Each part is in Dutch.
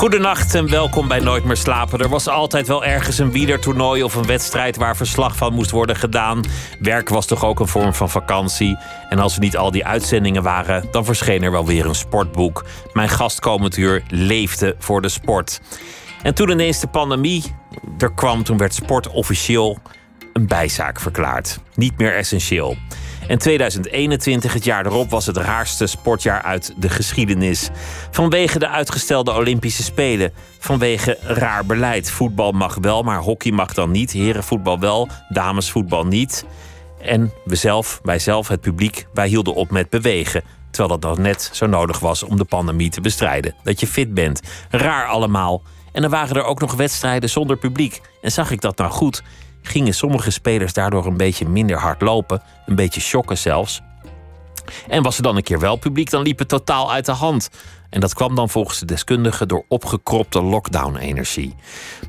Goedenacht en welkom bij Nooit meer slapen. Er was altijd wel ergens een wielertoernooi of een wedstrijd waar verslag van moest worden gedaan. Werk was toch ook een vorm van vakantie. En als er niet al die uitzendingen waren, dan verscheen er wel weer een sportboek. Mijn gast komend uur leefde voor de sport. En toen ineens de pandemie er kwam, toen werd sport officieel een bijzaak verklaard. Niet meer essentieel. En 2021, het jaar erop, was het raarste sportjaar uit de geschiedenis. Vanwege de uitgestelde Olympische Spelen. Vanwege raar beleid. Voetbal mag wel, maar hockey mag dan niet. Herenvoetbal wel, damesvoetbal niet. En we zelf, wij zelf, het publiek, wij hielden op met bewegen. Terwijl dat dan net zo nodig was om de pandemie te bestrijden. Dat je fit bent. Raar allemaal. En dan waren er ook nog wedstrijden zonder publiek. En zag ik dat nou goed? Gingen sommige spelers daardoor een beetje minder hard lopen, een beetje shocken zelfs. En was er dan een keer wel publiek, dan liep het totaal uit de hand. En dat kwam dan volgens de deskundigen door opgekropte lockdown-energie.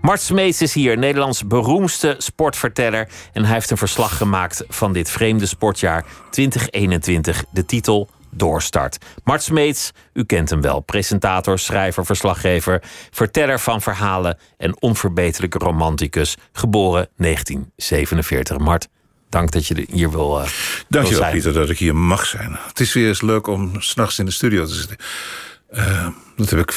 Mart Smeets is hier, Nederlands beroemdste sportverteller. En hij heeft een verslag gemaakt van dit vreemde sportjaar 2021. De titel Doorstart. Mart Smeets, u kent hem wel. Presentator, schrijver, verslaggever, verteller van verhalen en onverbeterlijke romanticus. Geboren 1947. Mart, dank dat je hier wil, uh, Dank je wel. Pieter, dat ik hier mag zijn. Het is weer eens leuk om s'nachts in de studio te zitten. Eh, dat heb ik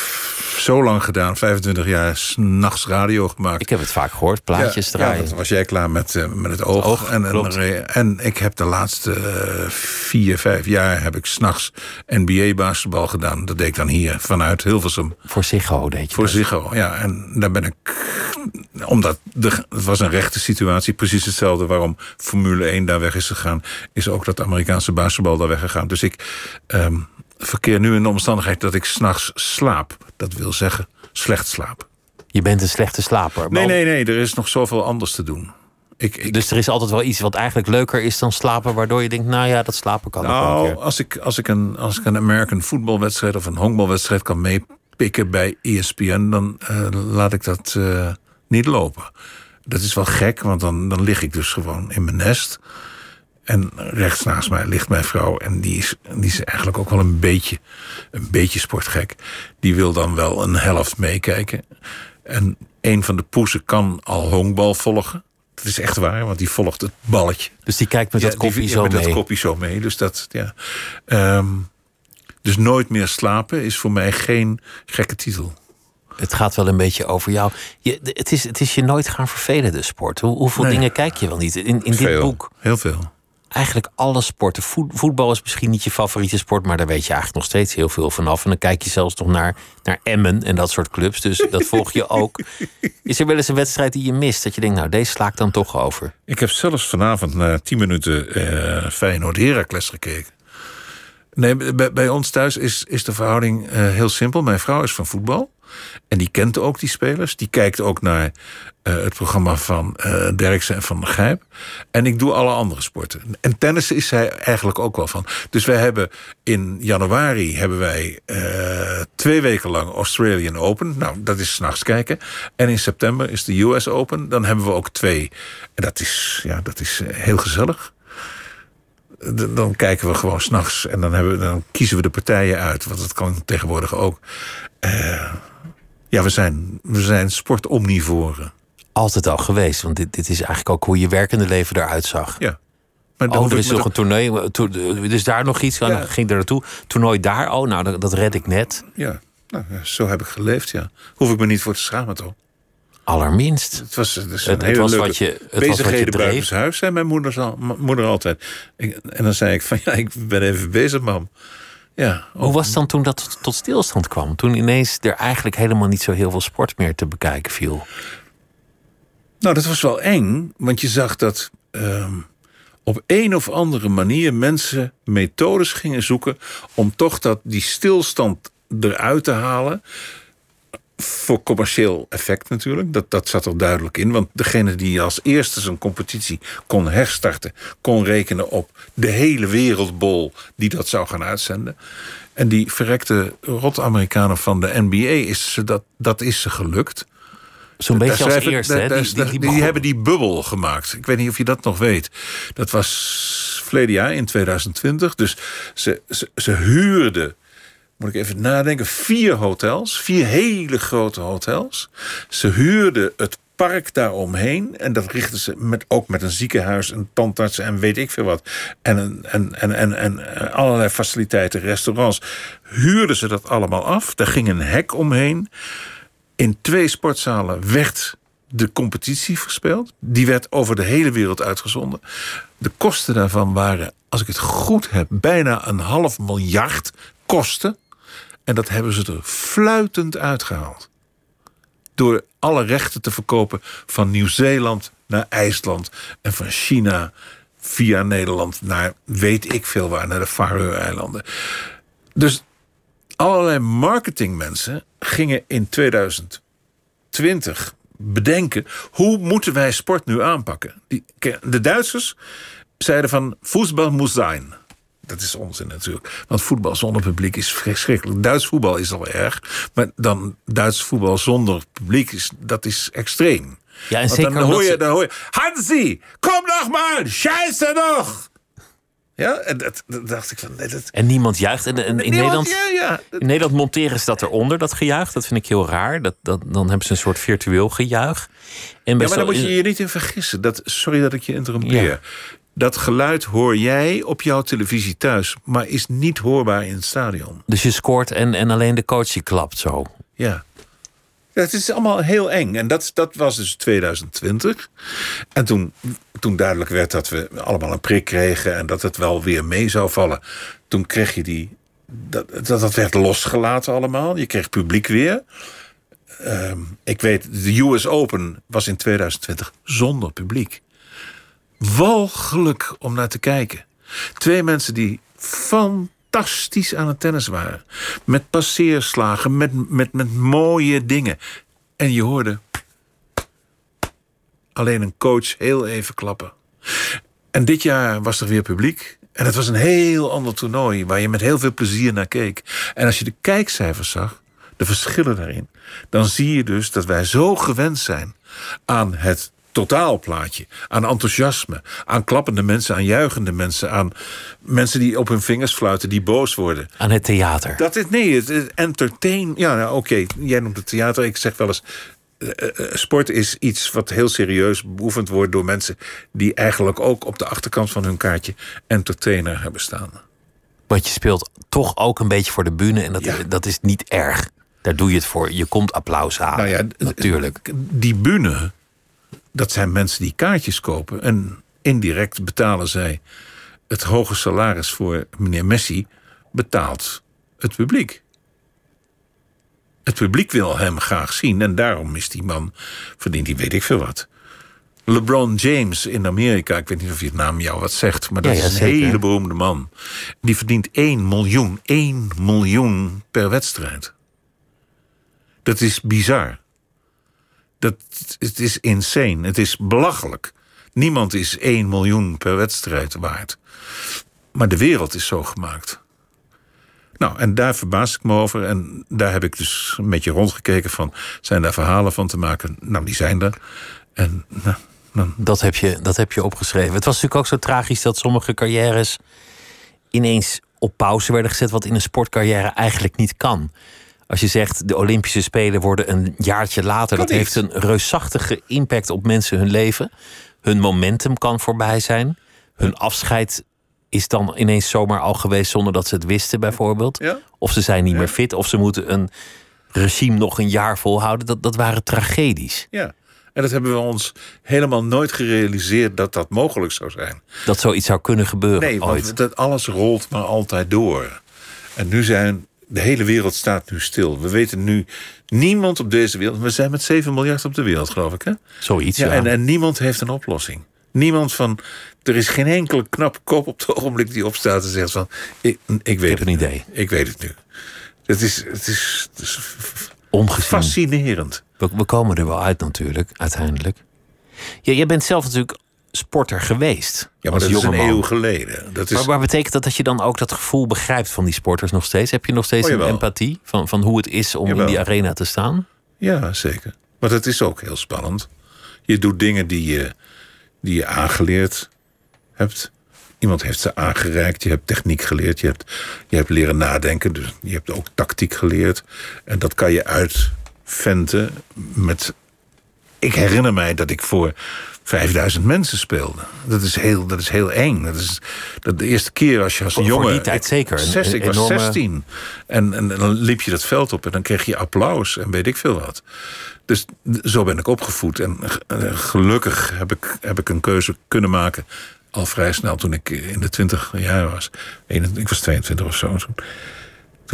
zo lang gedaan, 25 jaar s'nachts radio gemaakt. Ik heb het vaak gehoord, plaatjes ja, draaien. Ja, dan was jij klaar met, eh, met het oog. oog, en, en, en ik heb de laatste eh, vier, vijf jaar heb ik s'nachts NBA-basketbal gedaan. Dat deed ik dan hier vanuit Hilversum. Voor Ziggo deed je Voor dat. Ziggo, ja. En daar ben ik... Omdat de, het was een rechte situatie. Precies hetzelfde waarom Formule 1 daar weg is gegaan. Is ook dat Amerikaanse basketbal daar weggegaan. Dus ik ehm, verkeer nu in de omstandigheid dat ik s'nachts slaap. Dat wil zeggen, slecht slaap. Je bent een slechte slaper. Nee, nee, nee. Er is nog zoveel anders te doen. Ik, ik, Dus er is altijd wel iets wat eigenlijk leuker is dan slapen, waardoor je denkt, nou ja, dat slapen kan ook nou, keer. als ik, als, ik een, als ik een American voetbalwedstrijd of een honkbalwedstrijd kan meepikken bij ESPN, dan eh, laat ik dat eh, niet lopen. Dat is wel gek, want dan, dan lig ik dus gewoon in mijn nest. En rechts naast mij ligt mijn vrouw. En die is, die is eigenlijk ook wel een beetje, een beetje sportgek. Die wil dan wel een helft meekijken. En een van de poesen kan al honkbal volgen. Dat is echt waar, want die volgt het balletje. Dus die kijkt met dat kopje ja, zo met mee. dat kopje zo mee. Dus dat, ja. Ehm, dus nooit meer slapen is voor mij geen gekke titel. Het gaat wel een beetje over jou. Je, het, is, het is je nooit gaan vervelen, de sport. Hoe, hoeveel Nee. dingen kijk je wel niet? In, in dit boek Heel veel. Eigenlijk alle sporten. Voet- voetbal is misschien niet je favoriete sport, maar daar weet je eigenlijk nog steeds heel veel vanaf. En dan kijk je zelfs nog naar, naar Emmen en dat soort clubs. Dus dat volg je ook. Is er wel eens een wedstrijd die je mist? Dat je denkt, nou, deze sla ik dan toch over. Ik heb zelfs vanavond na 10 minuten eh Feyenoord Heracles gekeken. Nee, bij, bij ons thuis is, is de verhouding eh, heel simpel. Mijn vrouw is van voetbal. En die kent ook die spelers. Die kijkt ook naar eh, het programma van eh Derksen en Van der Gijp. En ik doe alle andere sporten. En tennis is zij eigenlijk ook wel van. Dus wij hebben in januari hebben wij eh, twee weken lang Australian Open. Nou, dat is s'nachts kijken. En in september is de US Open. Dan hebben we ook twee. En dat is, ja, dat is heel gezellig. Dan kijken we gewoon s'nachts en dan, hebben dan kiezen we de partijen uit. Want dat kan tegenwoordig ook. Ja, we zijn, we zijn sportomnivoren. Altijd al geweest, want dit, dit is eigenlijk ook hoe je werkende leven eruit zag. Ja. Maar dan Oh, er is nog een toernooi. to- Dus daar nog iets. Ja. Dan ging er naartoe. Toernooi daar. Oh, nou, dat, dat red ik net. Ja, nou, zo heb ik geleefd, ja. Hoef ik me niet voor te schamen, toch? Allerminst. Het was, het was wat je- het was wat je bezigheden buitenshuis, zei mijn moeder, al, moeder altijd. Ik- en dan zei ik van, ja, ik ben even bezig, mam. Ja, Hoe was het dan toen dat tot stilstand kwam? Toen ineens er eigenlijk helemaal niet zo heel veel sport meer te bekijken viel. Nou, dat was wel eng, want je zag dat ehm, op een of andere manier mensen methodes gingen zoeken om toch dat die stilstand eruit te halen. voor commercieel effect natuurlijk. Dat, dat zat er duidelijk in. Want degene die als eerste zijn competitie kon herstarten... kon rekenen op de hele wereldbol die dat zou gaan uitzenden. En die verrekte rot-Amerikanen van de NBA, is dat, dat is ze gelukt. Zo'n beetje als schrijven- eerste. hè? Die, die, die hebben die bubbel gemaakt. Ik weet niet of je dat nog weet. Dat was verleden jaar in 2020. Dus ze, ze, ze huurden, moet ik even nadenken, vier hotels. Vier hele grote hotels. Ze huurden het park daaromheen. En dat richtten ze met, ook met een ziekenhuis, een tandarts en weet ik veel wat. En, een- en, en, en, en eh, allerlei faciliteiten, restaurants. Huurden ze dat allemaal af. Daar ging een hek omheen. In twee sportzalen werd de competitie verspeeld. Die werd over de hele wereld uitgezonden. De kosten daarvan waren, als ik het goed heb, bijna een half miljard kosten. En dat hebben ze er fluitend uitgehaald. Door alle rechten te verkopen van Nieuw-Zeeland naar IJsland en van China via Nederland naar weet ik veel waar, naar de Faroe-eilanden. Dus allerlei marketingmensen gingen in 2020 bedenken... hoe moeten wij sport nu aanpakken? Die, de Duitsers zeiden van voetbal moet zijn. Dat is onzin natuurlijk. Want voetbal zonder publiek is verschrikkelijk. Duits voetbal is al erg. Maar dan Duits voetbal zonder publiek, is, dat is extreem. Ja, en zeker dan hoor, je, dan hoor je... Hansi, kom nog maar! Scheiße nog! Ja, en dat, dat dacht ik van... Nee, dat, En niemand juicht. En, en in, niemand- Nederland, Ja, ja. in Nederland monteren ze dat eronder, dat gejuich. Dat vind ik heel raar. Dat, dat, dan hebben ze een soort virtueel gejuich. En Ja, maar daar moet je je niet in vergissen. Dat, sorry dat ik je interrompeer. Ja. Dat geluid hoor jij op jouw televisie thuis, maar is niet hoorbaar in het stadion. Dus je scoort en, en alleen de coach die klapt zo. Ja. Het is allemaal heel eng. En dat, dat was dus 2020. En toen, toen duidelijk werd dat we allemaal een prik kregen... en dat het wel weer mee zou vallen... toen kreeg je die... Dat, dat, werd losgelaten allemaal. Je kreeg publiek weer. Ehm, ik weet, de US Open was in 2020 zonder publiek. Walgelijk om naar te kijken. Twee mensen die fantastisch aan het tennis waren. Met passeerslagen, met, met, met mooie dingen. En je hoorde alleen een coach heel even klappen. En dit jaar was er weer publiek. En het was een heel ander toernooi waar je met heel veel plezier naar keek. En als je de kijkcijfers zag, de verschillen daarin, dan zie je dus dat wij zo gewend zijn aan het totaalplaatje, aan enthousiasme, aan klappende mensen, aan juichende mensen, aan mensen die op hun vingers fluiten, die boos worden. Aan het theater. Dat is nee, het is entertain. Ja, nou, oké, jij noemt het theater. Ik zeg wel eens. eh, eh, sport is iets wat heel serieus beoefend wordt door mensen die eigenlijk ook op de achterkant van hun kaartje entertainer hebben staan. Want je speelt toch ook een beetje voor de bühne. En dat, Ja. dat is niet erg. Daar doe je het voor. Je komt applaus halen. Nou ja, natuurlijk. Die bühne, dat zijn mensen die kaartjes kopen en indirect betalen zij het hoge salaris voor meneer Messi, betaalt het publiek. Het publiek wil hem graag zien en daarom is die man, verdient hij weet ik veel wat. LeBron James in Amerika, ik weet niet of je het naam jou wat zegt, maar dat Ja, ja, is een zeker. hele beroemde man. Die verdient 1 miljoen, 1 miljoen per wedstrijd. Dat is bizar. Dat, het is insane. Het is belachelijk. Niemand is 1 miljoen per wedstrijd waard. Maar de wereld is zo gemaakt. Nou, en daar verbaas ik me over. En daar heb ik dus een beetje rondgekeken van... zijn daar verhalen van te maken? Nou, die zijn er. En nou. Dat heb, je, dat heb je opgeschreven. Het was natuurlijk ook zo tragisch dat sommige carrières ineens op pauze werden gezet, wat in een sportcarrière eigenlijk niet kan. Als je zegt de Olympische Spelen worden een jaartje later, dat heeft een reusachtige impact op mensen hun leven. Hun momentum kan voorbij zijn. Hun afscheid is dan ineens zomaar al geweest zonder dat ze het wisten, bijvoorbeeld. Ja. Of ze zijn niet meer fit, of ze moeten een regime nog een jaar volhouden. Dat, dat waren tragedies. Ja. En dat hebben we ons helemaal nooit gerealiseerd dat dat mogelijk zou zijn. Dat zoiets zou kunnen gebeuren Nee, ooit. want dat alles rolt maar altijd door. En nu zijn. De hele wereld staat nu stil. We weten nu. Niemand op deze wereld. We zijn met 7 miljard op de wereld, geloof ik. Hè? Zoiets, Ja, ja. En, en niemand heeft een oplossing. Niemand van. Er is geen enkele knappe kop op het ogenblik die opstaat en zegt van. Ik, ik weet heb het een nu. idee. Ik weet het nu. Het is. Het is, het is. Fascinerend. We, we komen er wel uit natuurlijk, uiteindelijk. Ja, jij bent zelf natuurlijk sporter geweest. Ja, maar dat is een eeuw geleden. Dat is, Maar, maar betekent dat dat je dan ook dat gevoel begrijpt van die sporters nog steeds? Heb je nog steeds Oh, een empathie van, van hoe het is om in die arena te staan? Ja, zeker. Maar het is ook heel spannend. Je doet dingen die je, die je aangeleerd hebt. Iemand heeft ze aangereikt. Je hebt techniek geleerd. Je hebt, je hebt leren nadenken. Dus je hebt ook tactiek geleerd. En dat kan je uitventen met... Ik herinner mij dat ik voor 5000 mensen speelde. Dat is heel, dat is heel eng. Dat is dat de eerste keer als je als een jongen... die tijd ik- zeker. Een- Zes, een ik was enorme- 16. En, en, en dan liep je dat veld op en dan kreeg je applaus en weet ik veel wat. Dus zo ben ik opgevoed. En eh, gelukkig heb ik, heb ik een keuze kunnen maken. Al vrij snel toen ik in de 20 jaar was. 21 Ik was 22 of zo.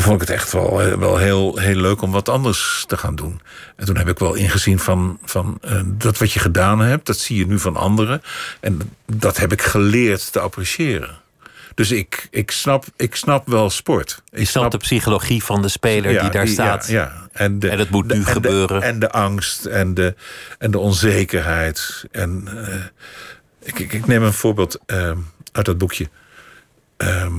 Toen, vond ik het echt wel, eh, wel heel, heel leuk om wat anders te gaan doen. En toen heb ik wel ingezien van, van eh, dat wat je gedaan hebt, dat zie je nu van anderen. En dat heb ik geleerd te appreciëren. Dus ik, ik, snap, ik snap wel sport. Je snapt de psychologie van de speler die daar ja, staat. Ja, En, de, En het moet de- nu en de- gebeuren. en de angst en de, en de onzekerheid. En, eh, ik, ik, ik neem een voorbeeld eh, uit dat boekje. Ehm,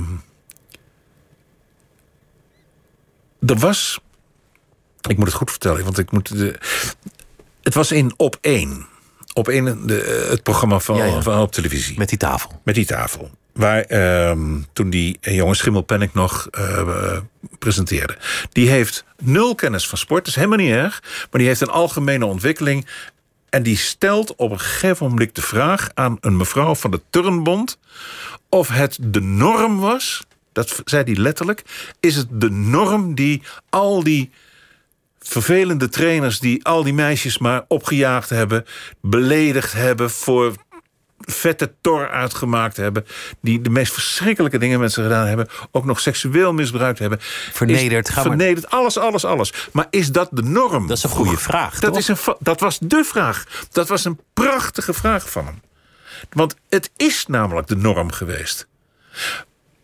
er was. Ik moet het goed vertellen, want ik moet. De, het was in Op 1. Op 1, de, het programma van, Ja, ja. van op televisie. Met die tafel. Met die tafel. Waar ehm, toen die jongen Schimmelpenninck nog eh, eh, presenteerde. Die heeft nul kennis van sport, dat is helemaal niet erg. Maar die heeft een algemene ontwikkeling. En die stelt op een gegeven moment de vraag aan een mevrouw van de Turnbond... of het de norm was, dat zei hij letterlijk... is het de norm die al die vervelende trainers... die al die meisjes maar opgejaagd hebben, beledigd hebben... voor vette tor uitgemaakt hebben... die de meest verschrikkelijke dingen met ze gedaan hebben... ook nog seksueel misbruikt hebben. Vernederd, Is, maar. vernederd, alles, alles, alles. Maar is dat de norm? Dat is een goede vraag, Dat, toch? is een, dat was de vraag. Dat was een prachtige vraag van hem. Want het is namelijk de norm geweest.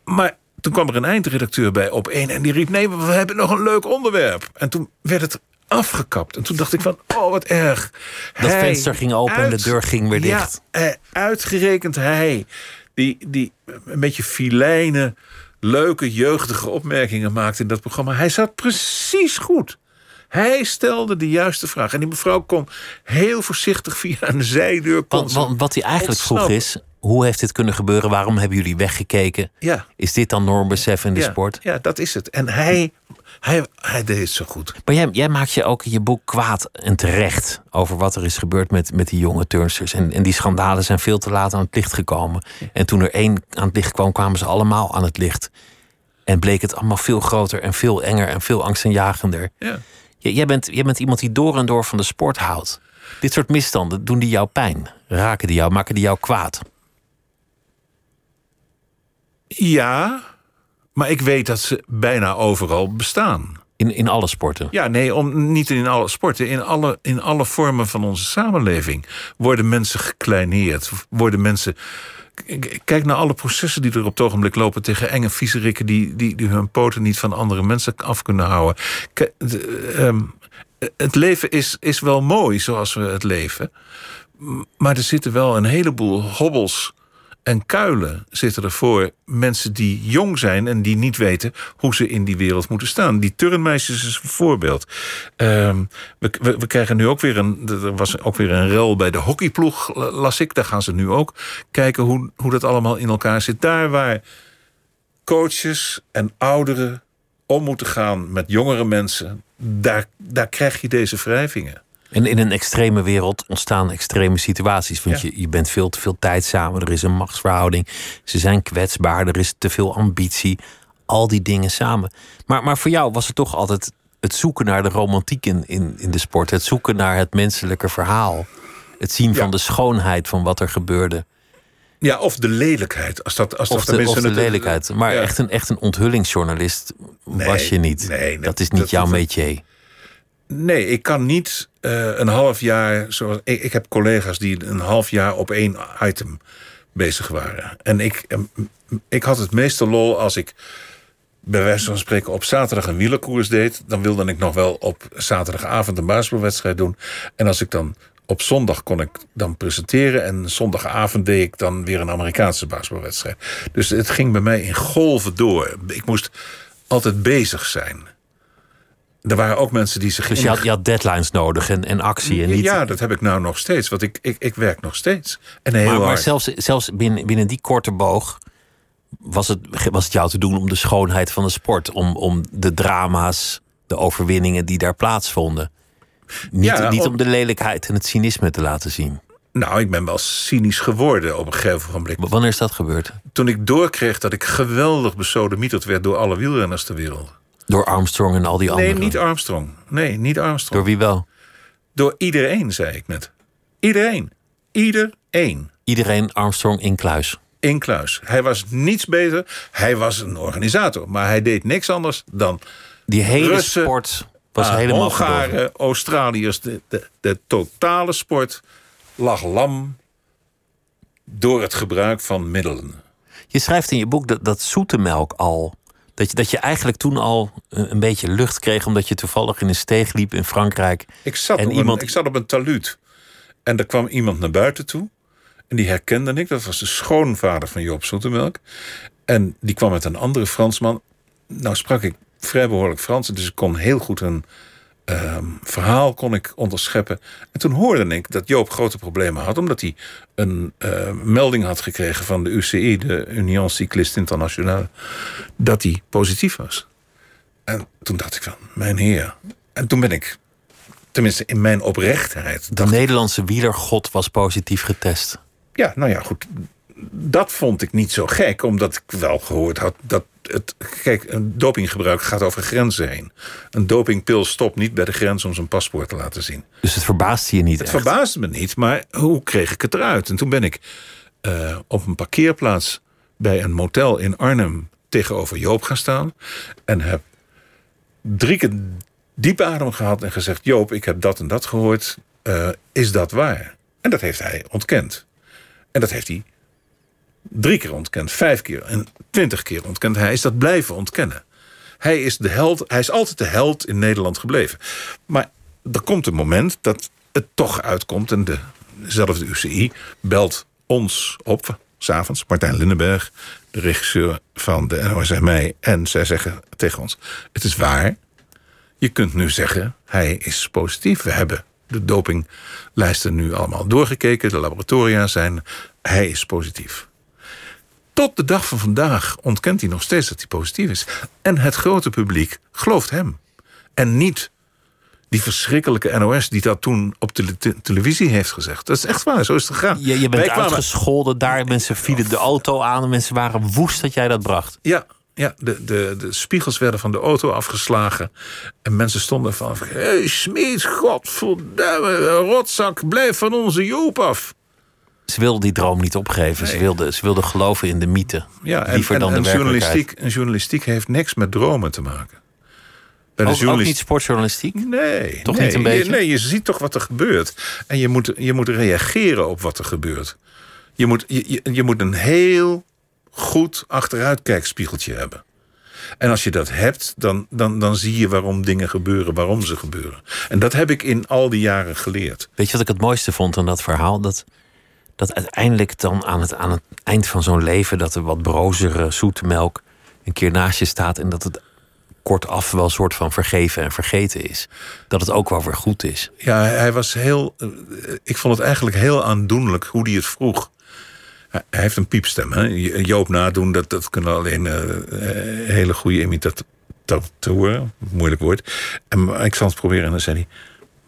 Maar toen kwam er een eindredacteur bij op één... en die riep, nee, we hebben nog een leuk onderwerp. En toen werd het afgekapt. En toen dacht ik van, oh, wat erg. Dat venster ging open en de deur ging weer Ja, dicht. eh, uitgerekend hij, die, die een beetje filijne, leuke, jeugdige opmerkingen maakte in dat programma. Hij zat precies goed. Hij stelde de juiste vraag. En die mevrouw kon heel voorzichtig via een zijdeur... Want, want wat hij eigenlijk vroeg is: hoe heeft dit kunnen gebeuren? Waarom hebben jullie weggekeken? Ja. Is dit dan normbesef in de ja, sport? Ja, dat is het. En hij, hij, hij deed het zo goed. Maar jij, jij maakt je ook in je boek kwaad en terecht over wat er is gebeurd met, met die jonge turnsters. En, en die schandalen zijn veel te laat aan het licht gekomen. En toen er één aan het licht kwam, kwamen ze allemaal aan het licht. En bleek het allemaal veel groter en veel enger en veel angstaanjagender. Ja. J- Jij bent, jij bent iemand die door en door van de sport houdt. Dit soort misstanden, doen die jou pijn? Raken die jou, maken die jou kwaad? Ja, maar ik weet dat ze bijna overal bestaan. In, in alle sporten. Ja, nee, om, niet in alle sporten. In alle, in alle vormen van onze samenleving worden mensen gekleineerd. Worden mensen. Kijk naar alle processen die er op het ogenblik lopen tegen enge viezerikken die, die, die hun poten niet van andere mensen af kunnen houden. K- de, ehm, het leven is, is wel mooi zoals we het leven. Maar er zitten wel een heleboel hobbels en kuilen zitten er voor mensen die jong zijn en die niet weten hoe ze in die wereld moeten staan. Die turnmeisjes is een voorbeeld. Ehm, we, we, krijgen nu ook weer een. Er was ook weer een rel bij de hockeyploeg, las ik. Daar gaan ze nu ook kijken hoe, hoe dat allemaal in elkaar zit. Daar waar coaches en ouderen om moeten gaan met jongere mensen, daar, daar krijg je deze wrijvingen. En in een extreme wereld ontstaan extreme situaties. Want Ja. je, je bent veel te veel tijd samen. Er is een machtsverhouding. Ze zijn kwetsbaar. Er is te veel ambitie. Al die dingen samen. Maar, maar voor jou was het toch altijd het zoeken naar de romantiek in, in, in de sport. Het zoeken naar het menselijke verhaal. Het zien Ja. van de schoonheid van wat er gebeurde. Ja, of de lelijkheid. Als dat, als Of dat de, of de lelijkheid. Maar ja. echt, een, echt een onthullingsjournalist was je niet. nee, dat- dat is niet dat- jouw dat- métier. Nee, ik kan niet eh, een half jaar. Zoals, ik, heb collega's die een half jaar op één item bezig waren. En ik, em, ik had het meeste lol als ik bij wijze van spreken op zaterdag een wielerkoers deed... dan wilde ik nog wel op zaterdagavond een basketbalwedstrijd doen. En als ik dan op zondag kon ik dan presenteren... en zondagavond deed ik dan weer een Amerikaanse basketbalwedstrijd. Dus het ging bij mij in golven door. Ik moest altijd bezig zijn. Er waren ook mensen die zich... Dus je had, je had deadlines nodig en, en actie. En niet... Ja, dat heb ik nou nog steeds. Want ik, ik, ik werk nog steeds. En heel maar, maar hard. zelfs, zelfs binnen, binnen die korte boog was het, was het jou te doen om de schoonheid van de sport. Om, om de drama's, de overwinningen die daar plaatsvonden. Niet, Ja, niet om- om de lelijkheid en het cynisme te laten zien. Nou, ik ben wel cynisch geworden op een gegeven moment. Wanneer is dat gebeurd? Toen ik doorkreeg dat ik geweldig besodemieterd werd... door alle wielrenners ter wereld. Door Armstrong en al die Nee, anderen? niet Armstrong. Nee, niet Armstrong. Door wie wel? Door iedereen, zei ik net. Iedereen. Iedereen. Iedereen Armstrong in kluis. In kluis. Hij was niets beter. Hij was een organisator. Maar hij deed niks anders dan... Die hele Russen, sport was ah, helemaal. Hongaren, Australiërs. De, de, de totale sport lag lam... door het gebruik van middelen. Je schrijft in je boek dat, dat zoete melk al. Dat je, dat je eigenlijk toen al een, een beetje lucht kreeg. omdat je toevallig in een steeg liep in Frankrijk. Ik zat, En op, iemand- een, ik zat op een taluut. En er kwam iemand naar buiten toe. En die herkende ik. Dat was de schoonvader van Joop Zoetemelk. En die kwam met een andere Fransman. Nou sprak ik vrij behoorlijk Frans. Dus ik kon heel goed een ehm, verhaal kon ik onderscheppen. En toen hoorde ik dat Joop grote problemen had. Omdat hij een eh, melding had gekregen van de UCI. De Union Cycliste Internationale. Dat hij positief was. En toen dacht ik van, mijn heer. En toen ben ik tenminste in mijn oprechtheid. De Nederlandse wielergod was positief getest. ja, nou ja, goed. Dat vond ik niet zo gek, omdat ik wel gehoord had dat het. Kijk, een dopinggebruik gaat over grenzen heen. Een dopingpil stopt niet bij de grens om zijn paspoort te laten zien. Dus het verbaasde je niet Het echt. verbaasde me niet, maar hoe kreeg ik het eruit? En toen ben ik eh, op een parkeerplaats bij een motel in Arnhem tegenover Joop gaan staan. En heb drie keer diep adem gehad en gezegd: Joop, ik heb dat en dat gehoord. Eh, is dat waar? En dat heeft hij ontkend. En dat heeft hij drie keer ontkend, vijf keer en twintig keer ontkend. Hij is dat blijven ontkennen. Hij is de held, hij is altijd de held in Nederland gebleven. Maar er komt een moment dat het toch uitkomt en dezelfde UCI belt ons op, s'avonds, Martijn Lindenberg, de regisseur van de NOS en mij. En zij zeggen tegen ons: Het is waar. Je kunt nu zeggen, hij is positief. We hebben de dopinglijsten nu allemaal doorgekeken. De laboratoria zijn. Hij is positief. Tot de dag van vandaag ontkent hij nog steeds dat hij positief is. En het grote publiek gelooft hem. En niet die verschrikkelijke NOS die dat toen op de te- televisie heeft gezegd. Dat is echt waar, zo is het gegaan. Je, je bent kwamen- uitgescholden daar. Mensen vielen de auto aan. En mensen waren woest dat jij dat bracht. Ja, ja de, de, de spiegels werden van de auto afgeslagen. En mensen stonden van... Hey, Smeet, godverdamme, rotzak, blijf van onze Joop af. Ze wilden die droom niet opgeven. Ze, Nee. wilden, ze wilden geloven in de mythe. Ja, en, Liever dan en de journalistiek, en journalistiek heeft niks met dromen te maken. Bij de Ook, niet sportjournalistiek? Nee, Toch nee, niet een je- beetje? nee, je ziet toch wat er gebeurt. En je moet, je moet reageren op wat er gebeurt. Je moet, je, je, je moet een heel goed achteruitkijkspiegeltje hebben. En als je dat hebt, dan, dan, dan zie je waarom dingen gebeuren, waarom ze gebeuren. En dat heb ik in al die jaren geleerd. Weet je wat ik het mooiste vond aan dat verhaal? Dat, dat uiteindelijk dan aan het, aan het eind van zo'n leven... dat er wat brozere zoete melk een keer naast je staat... en dat het kortaf wel een soort van vergeven en vergeten is. Dat het ook wel weer goed is. Ja, hij was heel. eh, Ik vond het eigenlijk heel aandoenlijk hoe hij het vroeg. Hij heeft een piepstem. Hè? Joop nadoen, dat, dat kunnen alleen eh, hele goede imitatoren. Moeilijk woord. En ik zal het proberen en dan zei hij...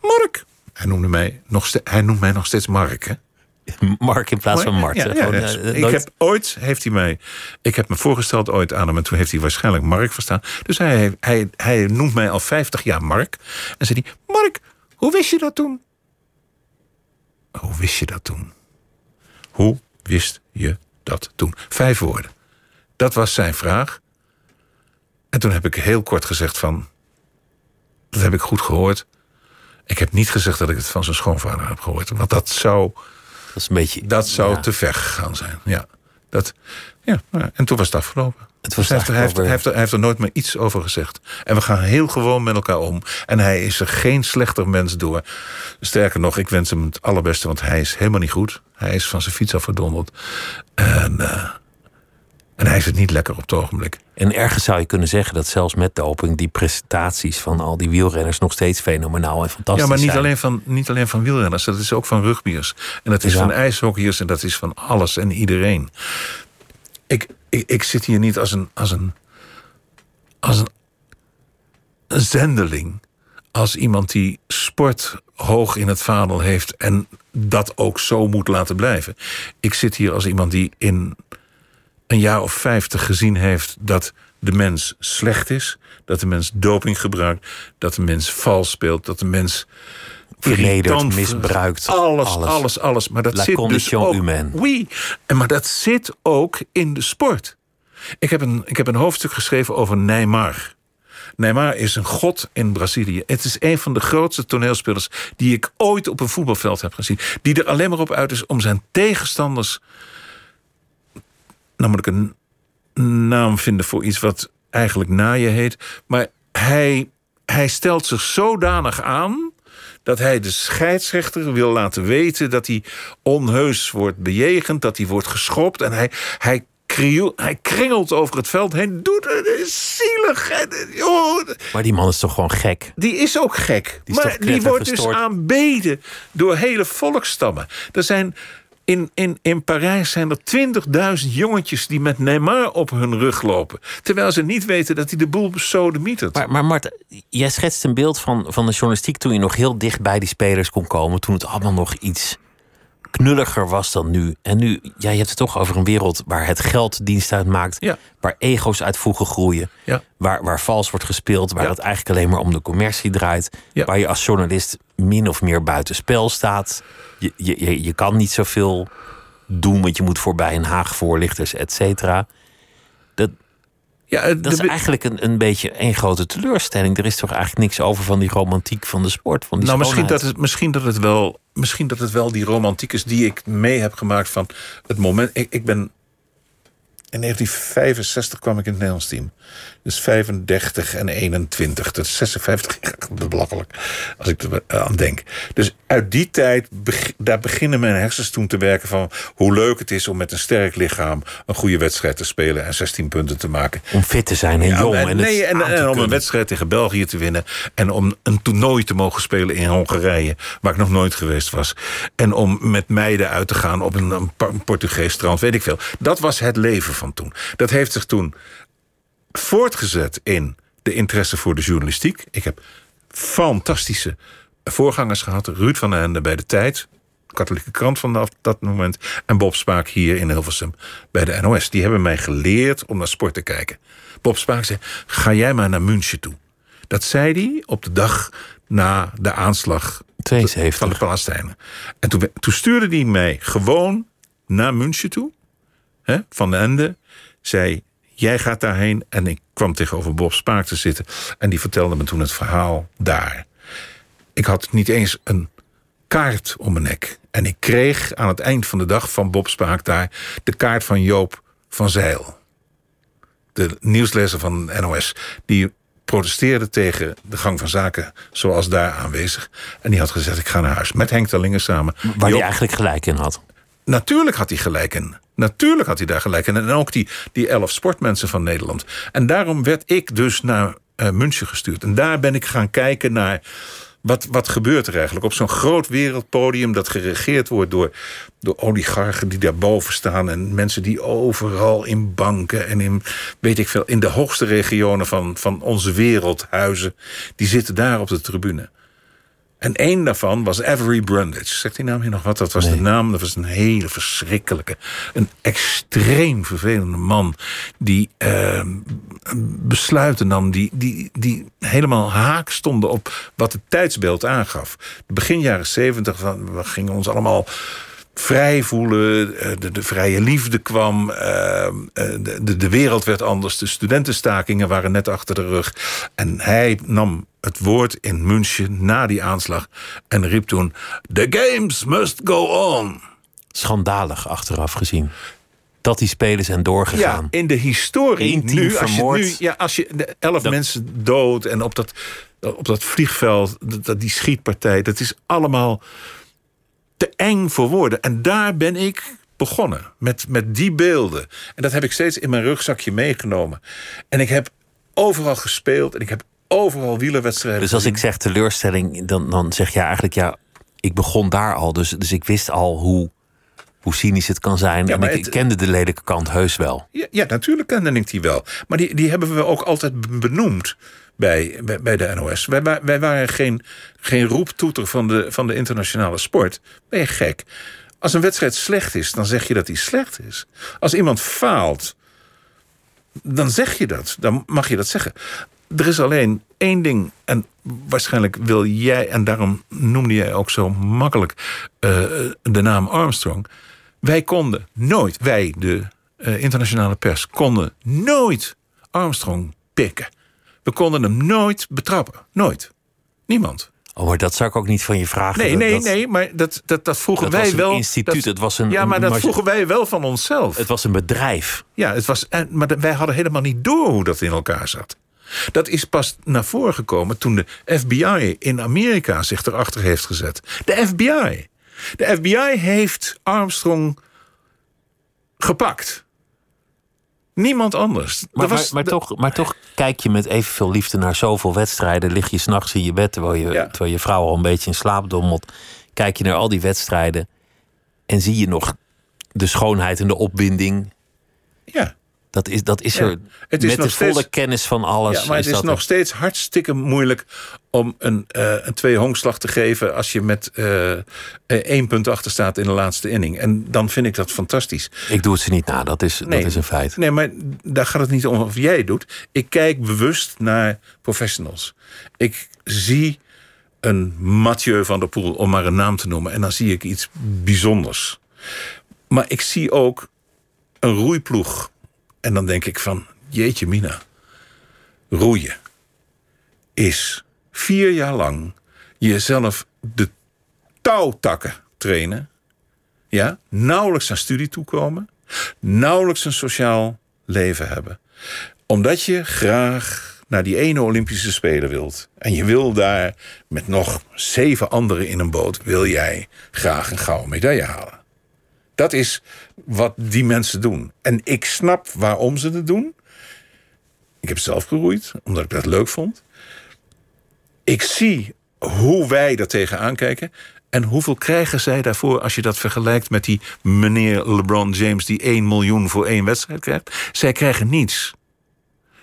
Mark! Hij noemde mij nog, hij noemt mij nog steeds Mark, hè? Mark in plaats van Mart. Ja, hè? ja, Gewoon, ja. eh, ik nooit- heb ooit heeft hij mij. Ik heb me voorgesteld ooit aan hem en toen heeft hij waarschijnlijk Mark verstaan. Dus hij, hij, hij noemt mij al 50 jaar Mark. En zei hij: Mark, hoe wist je dat toen? Hoe wist je dat toen? Hoe wist je dat toen? Vijf woorden. Dat was zijn vraag. En toen heb ik heel kort gezegd van... Dat heb ik goed gehoord. Ik heb niet gezegd dat ik het van zijn schoonvader heb gehoord. Want dat zou, Dat is een beetje... dat zou ja. te ver gegaan zijn. Ja. Dat, ja, nou en toen was het afgelopen. Het was hij, heeft, hij, heeft, hij, heeft er, hij heeft er nooit meer iets over gezegd. En we gaan heel gewoon met elkaar om. En hij is er geen slechter mens door. Sterker nog, ik wens hem het allerbeste, want hij is helemaal niet goed. Hij is van zijn fiets afgedonderd. En, uh, hij zit niet lekker op het ogenblik. En ergens zou je kunnen zeggen dat zelfs met doping die prestaties van al die wielrenners nog steeds fenomenaal en fantastisch zijn. Ja, maar niet zijn. alleen, van, niet alleen van wielrenners, dat is ook van rugbiers. En dat is Ja. van ijshockeyers en dat is van alles en iedereen. Ik, ik, ik zit hier niet als een, als een, als een, een zendeling. Als iemand die sport hoog in het vaandel heeft en dat ook zo moet laten blijven. Ik zit hier als iemand die in een jaar of vijftig gezien heeft dat de mens slecht is, dat de mens doping gebruikt, dat de mens vals speelt, dat de mens irritant- misbruikt, alles, alles. alles, alles. Maar dat La zit dus condition ook. humaine. Oui. En maar dat zit ook in de sport. Ik heb een, ik heb een hoofdstuk geschreven over Neymar. Neymar is een god in Brazilië. Het is een van de grootste toneelspelers die ik ooit op een voetbalveld heb gezien. Die er alleen maar op uit is om zijn tegenstanders. Namelijk een naam vinden voor iets wat eigenlijk naaien heet. Maar hij, hij stelt zich zodanig aan dat hij de scheidsrechter wil laten weten dat hij onheus wordt bejegend, dat hij wordt geschopt. En hij, hij, kriel- hij kringelt over het veld heen, doet het, is zielig. En, oh, Maar die man is toch gewoon gek? die is ook gek. Die is maar die wordt dus aanbeden door hele volkstammen. Er zijn in, in, in Parijs zijn er 20.000 jongetjes die met Neymar op hun rug lopen. Terwijl ze niet weten dat hij de boel besodemietert. Maar, maar Mart, jij schetst een beeld van, van de journalistiek toen je nog heel dicht bij die spelers kon komen. Toen het allemaal nog iets knulliger was dan nu. En nu, ja, je hebt het toch over een wereld waar het geld dienst uitmaakt. Ja. Waar ego's uit voegen groeien. Ja. Waar, waar vals wordt gespeeld. Waar Ja. het eigenlijk alleen maar om de commercie draait. Waar je als journalist min of meer buitenspel staat. Je, je, je, je kan niet zoveel doen, want je moet voorbij een haag voorlichters, et cetera. Dat, ja, de- dat is eigenlijk een, een beetje één grote teleurstelling. Er is toch eigenlijk niks over van die romantiek van de sport. Van die nou, misschien dat, het, misschien, dat het wel, misschien dat het wel die romantiek is die ik mee heb gemaakt van het moment. Ik, ik ben. In 1965 kwam ik in het Nederlands team. Dus 35 en 21. Dat is 56 jaar belachelijk. Als ik er eh, aan denk. Dus uit die tijd, daar beginnen mijn hersens toen te werken van hoe leuk het is om met een sterk lichaam een goede wedstrijd te spelen en 16 punten te maken. Om fit te zijn en Ja, jong. en, En, nee, en, en om een wedstrijd tegen België te winnen. En om een toernooi te mogen spelen in Hongarije, waar ik nog nooit geweest was. En om met meiden uit te gaan op een, een Portugees strand, weet ik veel. Dat was het leven van toen. Dat heeft zich toen voortgezet in de interesse voor de journalistiek. Ik heb fantastische voorgangers gehad. Ruud van den Ende bij de Tijd, katholieke krant vanaf dat moment. En Bob Spaak hier in Hilversum bij de NOS. Die hebben mij geleerd om naar sport te kijken. Bob Spaak zei, ga jij maar naar München toe. Dat zei hij op de dag na de aanslag 72. van de Palestijnen. En toen, toen stuurde hij mij gewoon naar München toe. Hè, van den Ende. Zei, jij gaat daarheen. En ik kwam tegenover Bob Spaak te zitten. En die vertelde me toen het verhaal daar. Ik had niet eens een kaart om mijn nek. En ik kreeg aan het eind van de dag van Bob Spaak daar... de kaart van Joop van Zeil. De nieuwslezer van NOS. Die protesteerde tegen de gang van zaken zoals daar aanwezig. En die had gezegd, ik ga naar huis. Met Henk Terlingen samen. Waar Joop- hij eigenlijk gelijk in had. Natuurlijk had hij gelijk in. Natuurlijk had hij daar gelijk in. En ook die, die elf sportmensen van Nederland. En daarom werd ik dus naar eh, München gestuurd. En daar ben ik gaan kijken naar. Wat, wat gebeurt er eigenlijk op zo'n groot wereldpodium dat geregeerd wordt door, door oligarchen die daarboven staan en mensen die overal in banken en in, weet ik veel, in de hoogste regionen van, van onze wereld huizen, die zitten daar op de tribune. En één daarvan was Avery Brundage. Zegt die naam hier nog wat? Dat was de naam. Dat was een hele verschrikkelijke, een extreem vervelende man. Die eh, besluiten nam, die, die, die helemaal haak stonden op wat het tijdsbeeld aangaf. Begin jaren zeventig, we gingen ons allemaal vrij voelen. eh, De, de vrije liefde kwam. eh, eh, De, de, wereld werd anders. De studentenstakingen waren net achter de rug. En hij nam het woord in München na die aanslag. En riep toen: The games must go on. Schandalig achteraf gezien. dat die spelen zijn doorgegaan. Ja, in de historie. Nu, als je, nu, ja, als je de elf Dat- mensen dood en op dat, op dat vliegveld, dat- die schietpartij, dat is allemaal te eng voor woorden. En daar ben ik begonnen, met, met die beelden. En dat heb ik steeds in mijn rugzakje meegenomen. En ik heb overal gespeeld en ik heb overal wielerwedstrijden Dus als ik zeg teleurstelling, dan, dan zeg je eigenlijk ja, ik begon daar al. Dus, dus ik wist al hoe, hoe cynisch het kan zijn. Ja, en ik het- kende de lelijke kant heus wel. Ja, ja, natuurlijk kende ik die wel. Maar die, die hebben we ook altijd benoemd bij, bij, de NOS. Wij, wij waren geen, geen roeptoeter van de, van de internationale sport. Ben je gek? Als een wedstrijd slecht is, dan zeg je dat die slecht is. Als iemand faalt, dan zeg je dat. Dan mag je dat zeggen. Er is alleen één ding, en waarschijnlijk wil jij, en daarom noemde jij ook zo makkelijk eh, de naam Armstrong. Wij konden nooit, wij, de eh, internationale pers, konden nooit Armstrong pikken. We konden hem nooit betrappen. Nooit. Niemand. Oh, maar dat zou ik ook niet van je vragen. Nee, nee, dat- nee, maar dat, dat, dat vroegen Dat wij was een wel. instituut, dat- het was een- ja, maar een dat vroegen wij wel van onszelf. Het was een bedrijf. Ja, het was, en, maar wij hadden helemaal niet door hoe dat in elkaar zat. Dat is pas naar voren gekomen toen de FBI in Amerika zich erachter heeft gezet. De FBI. De FBI heeft Armstrong gepakt. Niemand anders. Maar, was- maar, maar, toch, maar toch kijk je met evenveel liefde naar zoveel wedstrijden. Lig je s'nachts in je bed terwijl je, Ja. terwijl je vrouw al een beetje in slaap dommelt. Kijk je naar al die wedstrijden. En zie je nog de schoonheid en de opwinding. Ja. Dat is, dat is Ja. er Het is met nog de volle steeds- kennis van alles. Ja, maar het is nog er- steeds hartstikke moeilijk om een, eh een twee-honkslag te geven als je met eh, eh, één punt achter staat in de laatste inning. En dan vind ik dat fantastisch. Ik doe het ze niet na, dat is, Nee. dat is een feit. Nee, maar daar gaat het niet om of jij het doet. Ik kijk bewust naar professionals. Ik zie een Mathieu van der Poel, om maar een naam te noemen. En dan zie ik iets bijzonders. Maar ik zie ook een roeiploeg. En dan denk ik van, jeetje mina. Roeien is vier jaar lang jezelf de touwtakken trainen. Ja, nauwelijks aan studie toekomen. Nauwelijks een sociaal leven hebben. Omdat je graag naar die ene Olympische Spelen wilt. En je wil daar met nog zeven anderen in een boot... wil jij graag een gouden medaille halen. Dat is wat die mensen doen. En ik snap waarom ze het doen. Ik heb zelf geroeid, omdat ik dat leuk vond. Ik zie hoe wij daar tegenaan kijken. En hoeveel krijgen zij daarvoor als je dat vergelijkt met die meneer LeBron James die 1 miljoen voor één wedstrijd krijgt? Zij krijgen niets.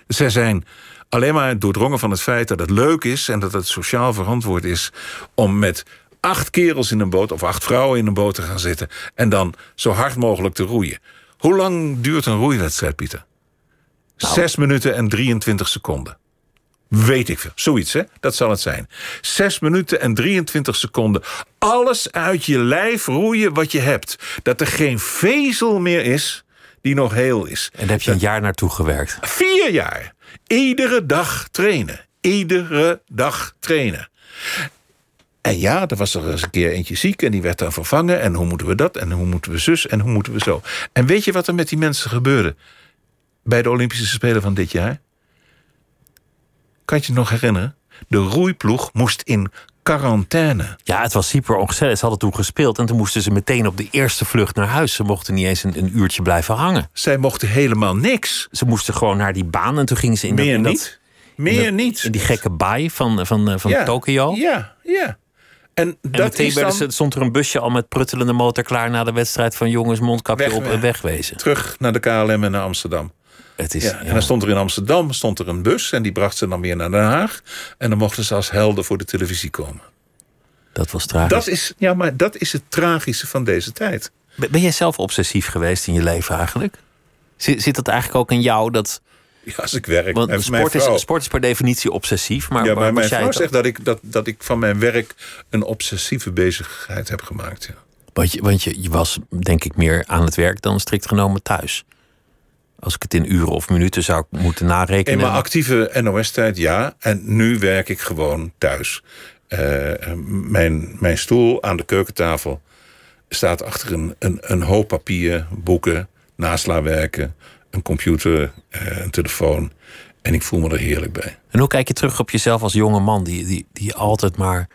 Zij zijn alleen maar doordrongen van het feit dat het leuk is en dat het sociaal verantwoord is om met acht kerels in een boot of acht vrouwen in een boot te gaan zitten en dan zo hard mogelijk te roeien. Hoe lang duurt een roeiwedstrijd, Pieter? Zes minuten en 23 seconden. Weet ik veel. Zoiets, hè? Dat zal het zijn. Zes minuten en 23 seconden. Alles uit je lijf roeien wat je hebt. Dat er geen vezel meer is die nog heel is. En daar heb je een jaar naartoe gewerkt. Vier jaar. Iedere dag trainen. Iedere dag trainen. En ja, er was er eens een keer eentje ziek en die werd dan vervangen. En hoe moeten we dat? En hoe moeten we zus? En hoe moeten we zo? En weet je wat er met die mensen gebeurde? Bij de Olympische Spelen van dit jaar? Kan je het nog herinneren? De roeiploeg moest in quarantaine. Ja, het was super ongezellig. Ze hadden toen gespeeld en toen moesten ze meteen op de eerste vlucht naar huis. Ze mochten niet eens een, een uurtje blijven hangen. Zij mochten helemaal niks. Ze moesten gewoon naar die baan en toen gingen ze in, dat- Meer dat- niet. Meer in dat- niet. In die gekke baai van, van, eh, van Ja, Tokio. Ja, ja. En, En dat meteen is werden dan ze, stond er een busje al met pruttelende motor klaar na de wedstrijd van jongens, mondkapje Weg- op en wegwezen. terug naar de KLM en naar Amsterdam. Het is, Ja, ja. En dan stond er in Amsterdam stond er een bus en die bracht ze dan weer naar Den Haag. En dan mochten ze als helden voor de televisie komen. dat was tragisch. Dat is, ja, maar dat is het tragische van deze tijd. Ben ben jij zelf obsessief geweest in je leven eigenlijk? Zit, zit dat eigenlijk ook in jou? Dat, Ja, als ik werk. want Mijn- sport mijn vrouw- is, sport is per definitie obsessief. Maar, ja, maar mijn vrouw zegt dat ik, dat, dat ik van mijn werk een obsessieve bezigheid heb gemaakt. Ja. Want, je, want je, je was denk ik meer aan het werk dan strikt genomen thuis. Als ik het in uren of minuten zou moeten In narekenen. mijn actieve NOS-tijd ja. En nu werk ik gewoon thuis. Eh, mijn, mijn stoel aan de keukentafel staat achter een, een, een hoop papier, boeken, naslawerken, een computer, eh, een telefoon. En ik voel me er heerlijk bij. En hoe kijk je terug op jezelf als jonge man die, die, die altijd maar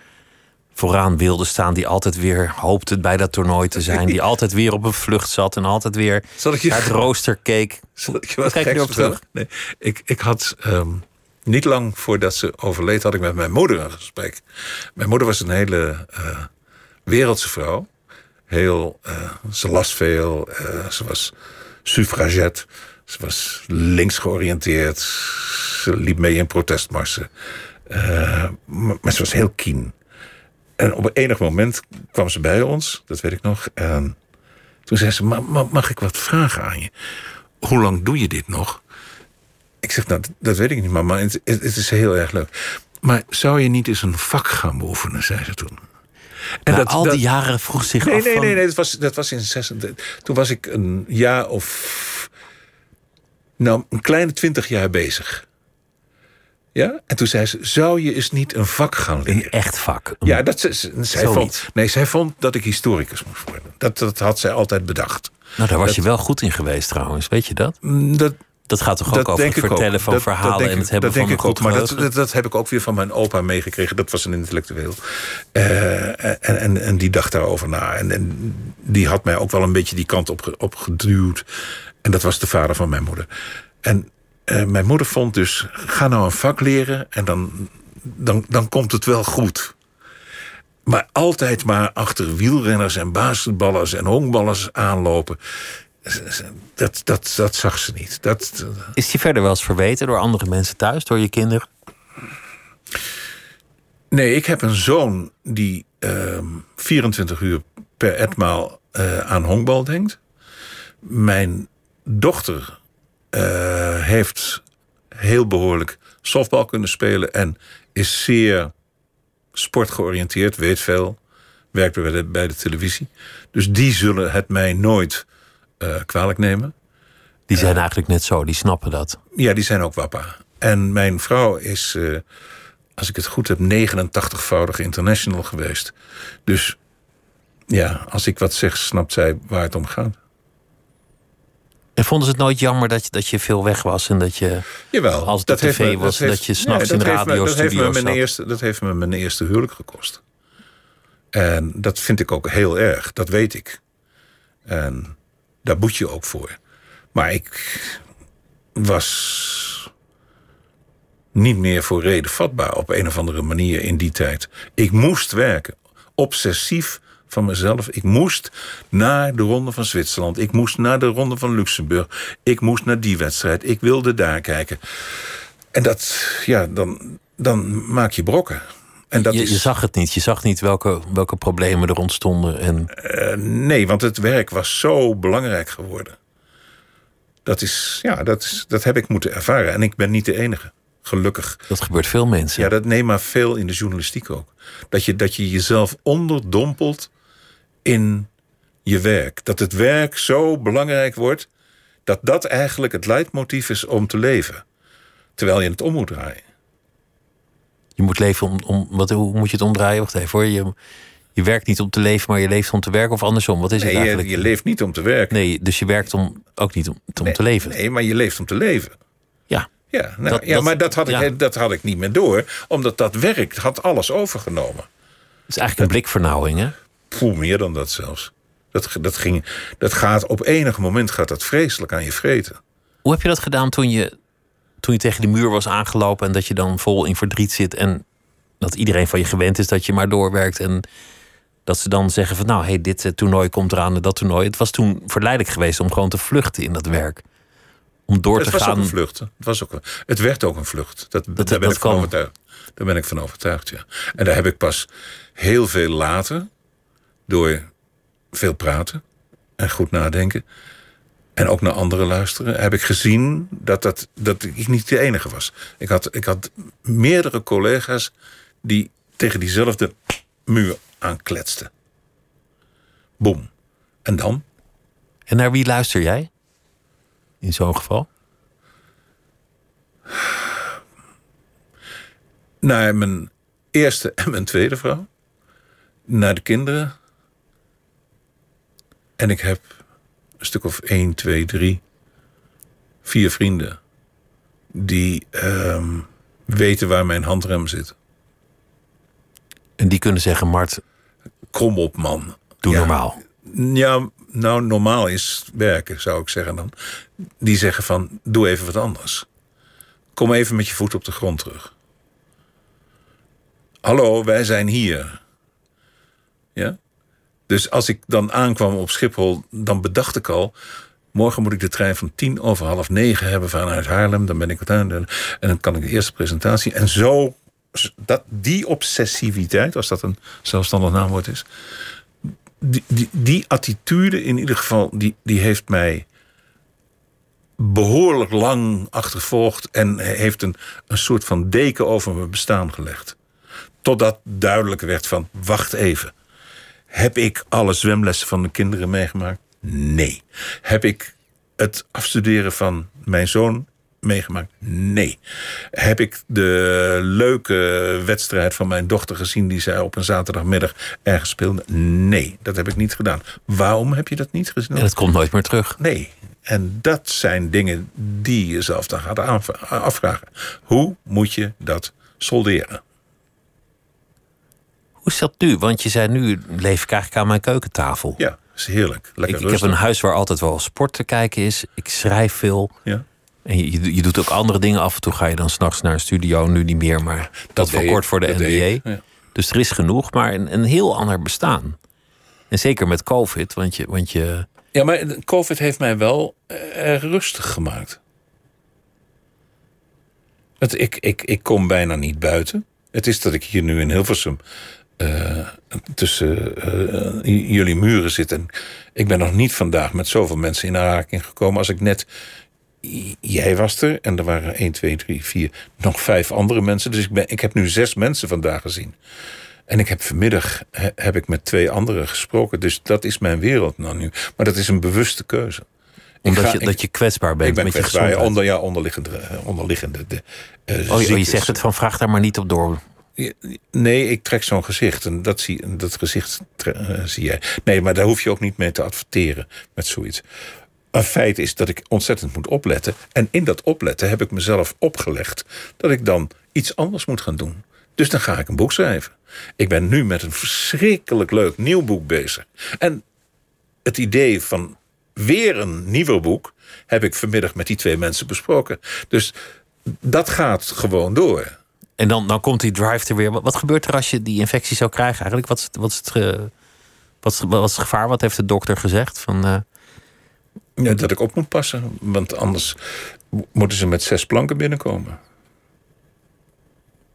vooraan wilde staan, die altijd weer hoopte bij dat toernooi te zijn, die altijd weer op een vlucht zat en altijd weer Zal ik je- naar het rooster keek. Zal ik je wat kijk je erop terug? Nee, ik, ik had ehm, niet lang voordat ze overleed, had ik met mijn moeder een gesprek. Mijn moeder was een hele eh, wereldse vrouw. Heel, eh, ze las veel. ze was suffragette. Ze was links georiënteerd. Ze liep mee in protestmarsen. Eh, maar, ze was heel keen. En op enig moment kwam ze bij ons, dat weet ik nog. En toen zei ze: "Ma- ma- Mag ik wat vragen aan je? Hoe lang doe je dit nog? Ik zeg: Nou, dat- weet ik niet, maar, het het is heel erg leuk. Maar zou je niet eens een vak gaan beoefenen, zei ze toen. En Na al die jaren vroeg zich Nee, af nee, van, nee, nee dat, was, dat was in 36. Toen was ik een jaar of. Nou, een kleine twintig jaar bezig. Ja? En toen zei ze: Zou je eens niet een vak gaan een leren? echt vak. Een- Ja, dat, ze- ze- zij Zoiets. vond, nee, zij vond dat ik historicus moest worden. Dat, dat had zij altijd bedacht. nou, daar was dat- je wel goed in geweest trouwens, weet je dat? Mm, Dat, Dat gaat toch ook dat over denk het ook. vertellen van Dat- verhalen dat denk en het hebben dat denk van een ik ook. Maar dat, dat, heb ik ook weer van mijn opa meegekregen. Dat was een intellectueel. Eh, en, en, en die dacht daarover na. En, en die had mij ook wel een beetje die kant op, op geduwd. En dat was de vader van mijn moeder. En eh, mijn moeder vond dus... ga nou een vak leren en dan, dan, dan komt het wel goed. Maar altijd maar achter wielrenners en basketballers en honkballers aanlopen... Dat, dat, dat zag ze niet. Dat, Is je verder wel eens verweten door andere mensen thuis, door je kinderen? Nee, ik heb een zoon die ehm 24 uur per etmaal eh, aan honkbal denkt. Mijn dochter eh, heeft heel behoorlijk softbal kunnen spelen en is zeer sportgeoriënteerd, weet veel, werkt bij de, bij de televisie. Dus die zullen het mij nooit eh, kwalijk nemen. Die zijn eigenlijk net zo, die snappen dat. Ja, die zijn ook wappa. En mijn vrouw is, eh, als ik het goed heb, 89voudig international geweest. Dus ja, als ik wat zeg, snapt zij waar het om gaat. En vonden ze het nooit jammer dat je, dat je veel weg was en dat je Jawel, als het op tv was, dat je s'nachts in dat heeft me- dat eerste, dat heeft me mijn eerste huwelijk gekost. En dat vind ik ook heel erg, dat weet ik. En daar boet je ook voor. Maar ik was niet meer voor reden vatbaar op een of andere manier in die tijd. Ik moest werken, obsessief van mezelf. Ik moest naar de Ronde van Zwitserland. Ik moest naar de Ronde van Luxemburg. Ik moest naar die wedstrijd. Ik wilde daar kijken. En dat, ja, dan, dan maak je brokken. En dat je, is, zag het niet. Je zag niet welke, welke problemen er ontstonden. En Eh, nee, want het werk was zo belangrijk geworden. Dat, is, ja, dat, is, dat heb ik moeten ervaren. En ik ben niet de enige. Gelukkig. dat gebeurt veel mensen. Ja, dat neemt maar veel in de journalistiek ook. Dat je, dat je jezelf onderdompelt in je werk. Dat het werk zo belangrijk wordt... dat dat eigenlijk het leidmotief is om te leven. Terwijl je het om moet draaien. Je moet leven om. om wat, hoe moet je het omdraaien? Wacht even hoor. Je, je werkt niet om te leven, maar je leeft om te werken. Of andersom. Wat is het eigenlijk? je, je leeft niet om te werken. Nee, dus je werkt om, ook niet om, om te leven. Nee, maar je leeft om te leven. Ja. Ja, nou, Dat- ja dat- maar dat had, ja. ik, dat had ik niet meer door. Omdat dat werk had alles overgenomen. Het is eigenlijk een blikvernauwing, hè? Voel meer dan dat zelfs. Dat, dat, ging, dat gaat op enig moment gaat dat vreselijk aan je vreten. Hoe heb je dat gedaan toen je, toen je tegen de muur was aangelopen en dat je dan vol in verdriet zit en dat iedereen van je gewend is dat je maar doorwerkt en dat ze dan zeggen van nou, hey, dit eh, toernooi komt eraan en dat toernooi. Het was toen verleidelijk geweest om gewoon te vluchten in dat werk. Om door Het te was ook gaan. een vlucht. Het, was ook een, het werd ook een vlucht. Dat, daar ben dat ik van kan. overtuigd. Daar ben ik van overtuigd, ja. En daar heb ik pas heel veel later, door veel praten en goed nadenken... en ook naar anderen luisteren, heb ik gezien dat, dat, dat ik niet de enige was. Ik had, ik had meerdere collega's die tegen diezelfde muur aankletsten. Boom. En dan? En naar wie luister jij? In zo'n geval? naar mijn eerste en mijn tweede vrouw. Naar de kinderen. En ik heb een stuk of 1, 2, 3, vier vrienden. Die ehm, weten waar mijn handrem zit. En die kunnen zeggen, Mart, Kom op, man. doe Ja. normaal. Ja, nou, normaal is werken, zou ik zeggen dan. Die zeggen van, doe even wat anders. Kom even met je voet op de grond terug. Hallo, wij zijn hier. Ja? Dus als ik dan aankwam op Schiphol, dan bedacht ik al... morgen moet ik de trein van tien over half negen hebben vanuit Haarlem. Dan ben ik wat aan en dan kan ik de eerste presentatie. En zo, dat, die obsessiviteit, als dat een zelfstandig naamwoord is die, die, die attitude in ieder geval, die, die heeft mij behoorlijk lang achtervolgd en heeft een, een soort van deken over mijn bestaan gelegd. Totdat duidelijk werd van, wacht even. Heb ik alle zwemlessen van de kinderen meegemaakt? Nee. Heb ik het afstuderen van mijn zoon meegemaakt? Nee. Heb ik de leuke wedstrijd van mijn dochter gezien... die zij op een zaterdagmiddag ergens speelde? Nee, dat heb ik niet gedaan. Waarom heb je dat niet gezien? En het komt nooit meer terug. Nee. En dat zijn dingen die je zelf dan gaat afvragen. Hoe moet je dat solderen? Hoe is dat nu? Want je zei nu leef ik eigenlijk aan mijn keukentafel. Ja, is heerlijk. Lekker ik, ik heb een huis waar altijd wel sport te kijken is. Ik schrijf veel. Ja. En je, je doet ook andere dingen. Af en toe ga je dan s'nachts naar een studio. Nu niet meer, maar dat, deed voor kort voor de Dat NBA. ja. Dus er is genoeg, maar een, een heel ander bestaan. En zeker met COVID, want je, want je Ja, maar COVID heeft mij wel erg rustig gemaakt. Het, ik, ik, ik kom bijna niet buiten. Het is dat ik hier nu in Hilversum eh, tussen eh, jullie muren zit. En ik ben nog niet vandaag met zoveel mensen in aanraking gekomen als ik net. Jij was er en er waren 1, 2, 3, 4, nog vijf andere mensen. Dus ik, ben, ik heb nu zes mensen vandaag gezien. En ik heb vanmiddag he- heb ik met twee anderen gesproken. Dus dat is mijn wereld nou nu. Maar dat is een bewuste keuze. Omdat ga- je, ik- dat je kwetsbaar bent ik ben met je kwetsbaar, gezondheid. onder, ja, onderliggende, eh, onderliggende de, oh, je, oh, je zegt het van vraag daar maar niet op door. Nee, ik trek zo'n gezicht. En dat, zie, dat gezicht eh, zie jij. Nee, maar daar hoef je ook niet mee te adverteren met zoiets. Een feit is dat ik ontzettend moet opletten. En in dat opletten heb ik mezelf opgelegd dat ik dan iets anders moet gaan doen. Dus dan ga ik een boek schrijven. Ik ben nu met een verschrikkelijk leuk nieuw boek bezig. En het idee van weer een nieuw boek heb ik vanmiddag met die twee mensen besproken. Dus dat gaat gewoon door. En dan, dan komt die drive er weer. Wat, wat gebeurt er als je die infectie zou krijgen eigenlijk? Wat is, het- wat is, het, wat is, wat is het gevaar? Wat heeft de dokter gezegd? Van, eh, Ja, dat ik op moet passen. Want anders moeten ze met zes planken binnenkomen.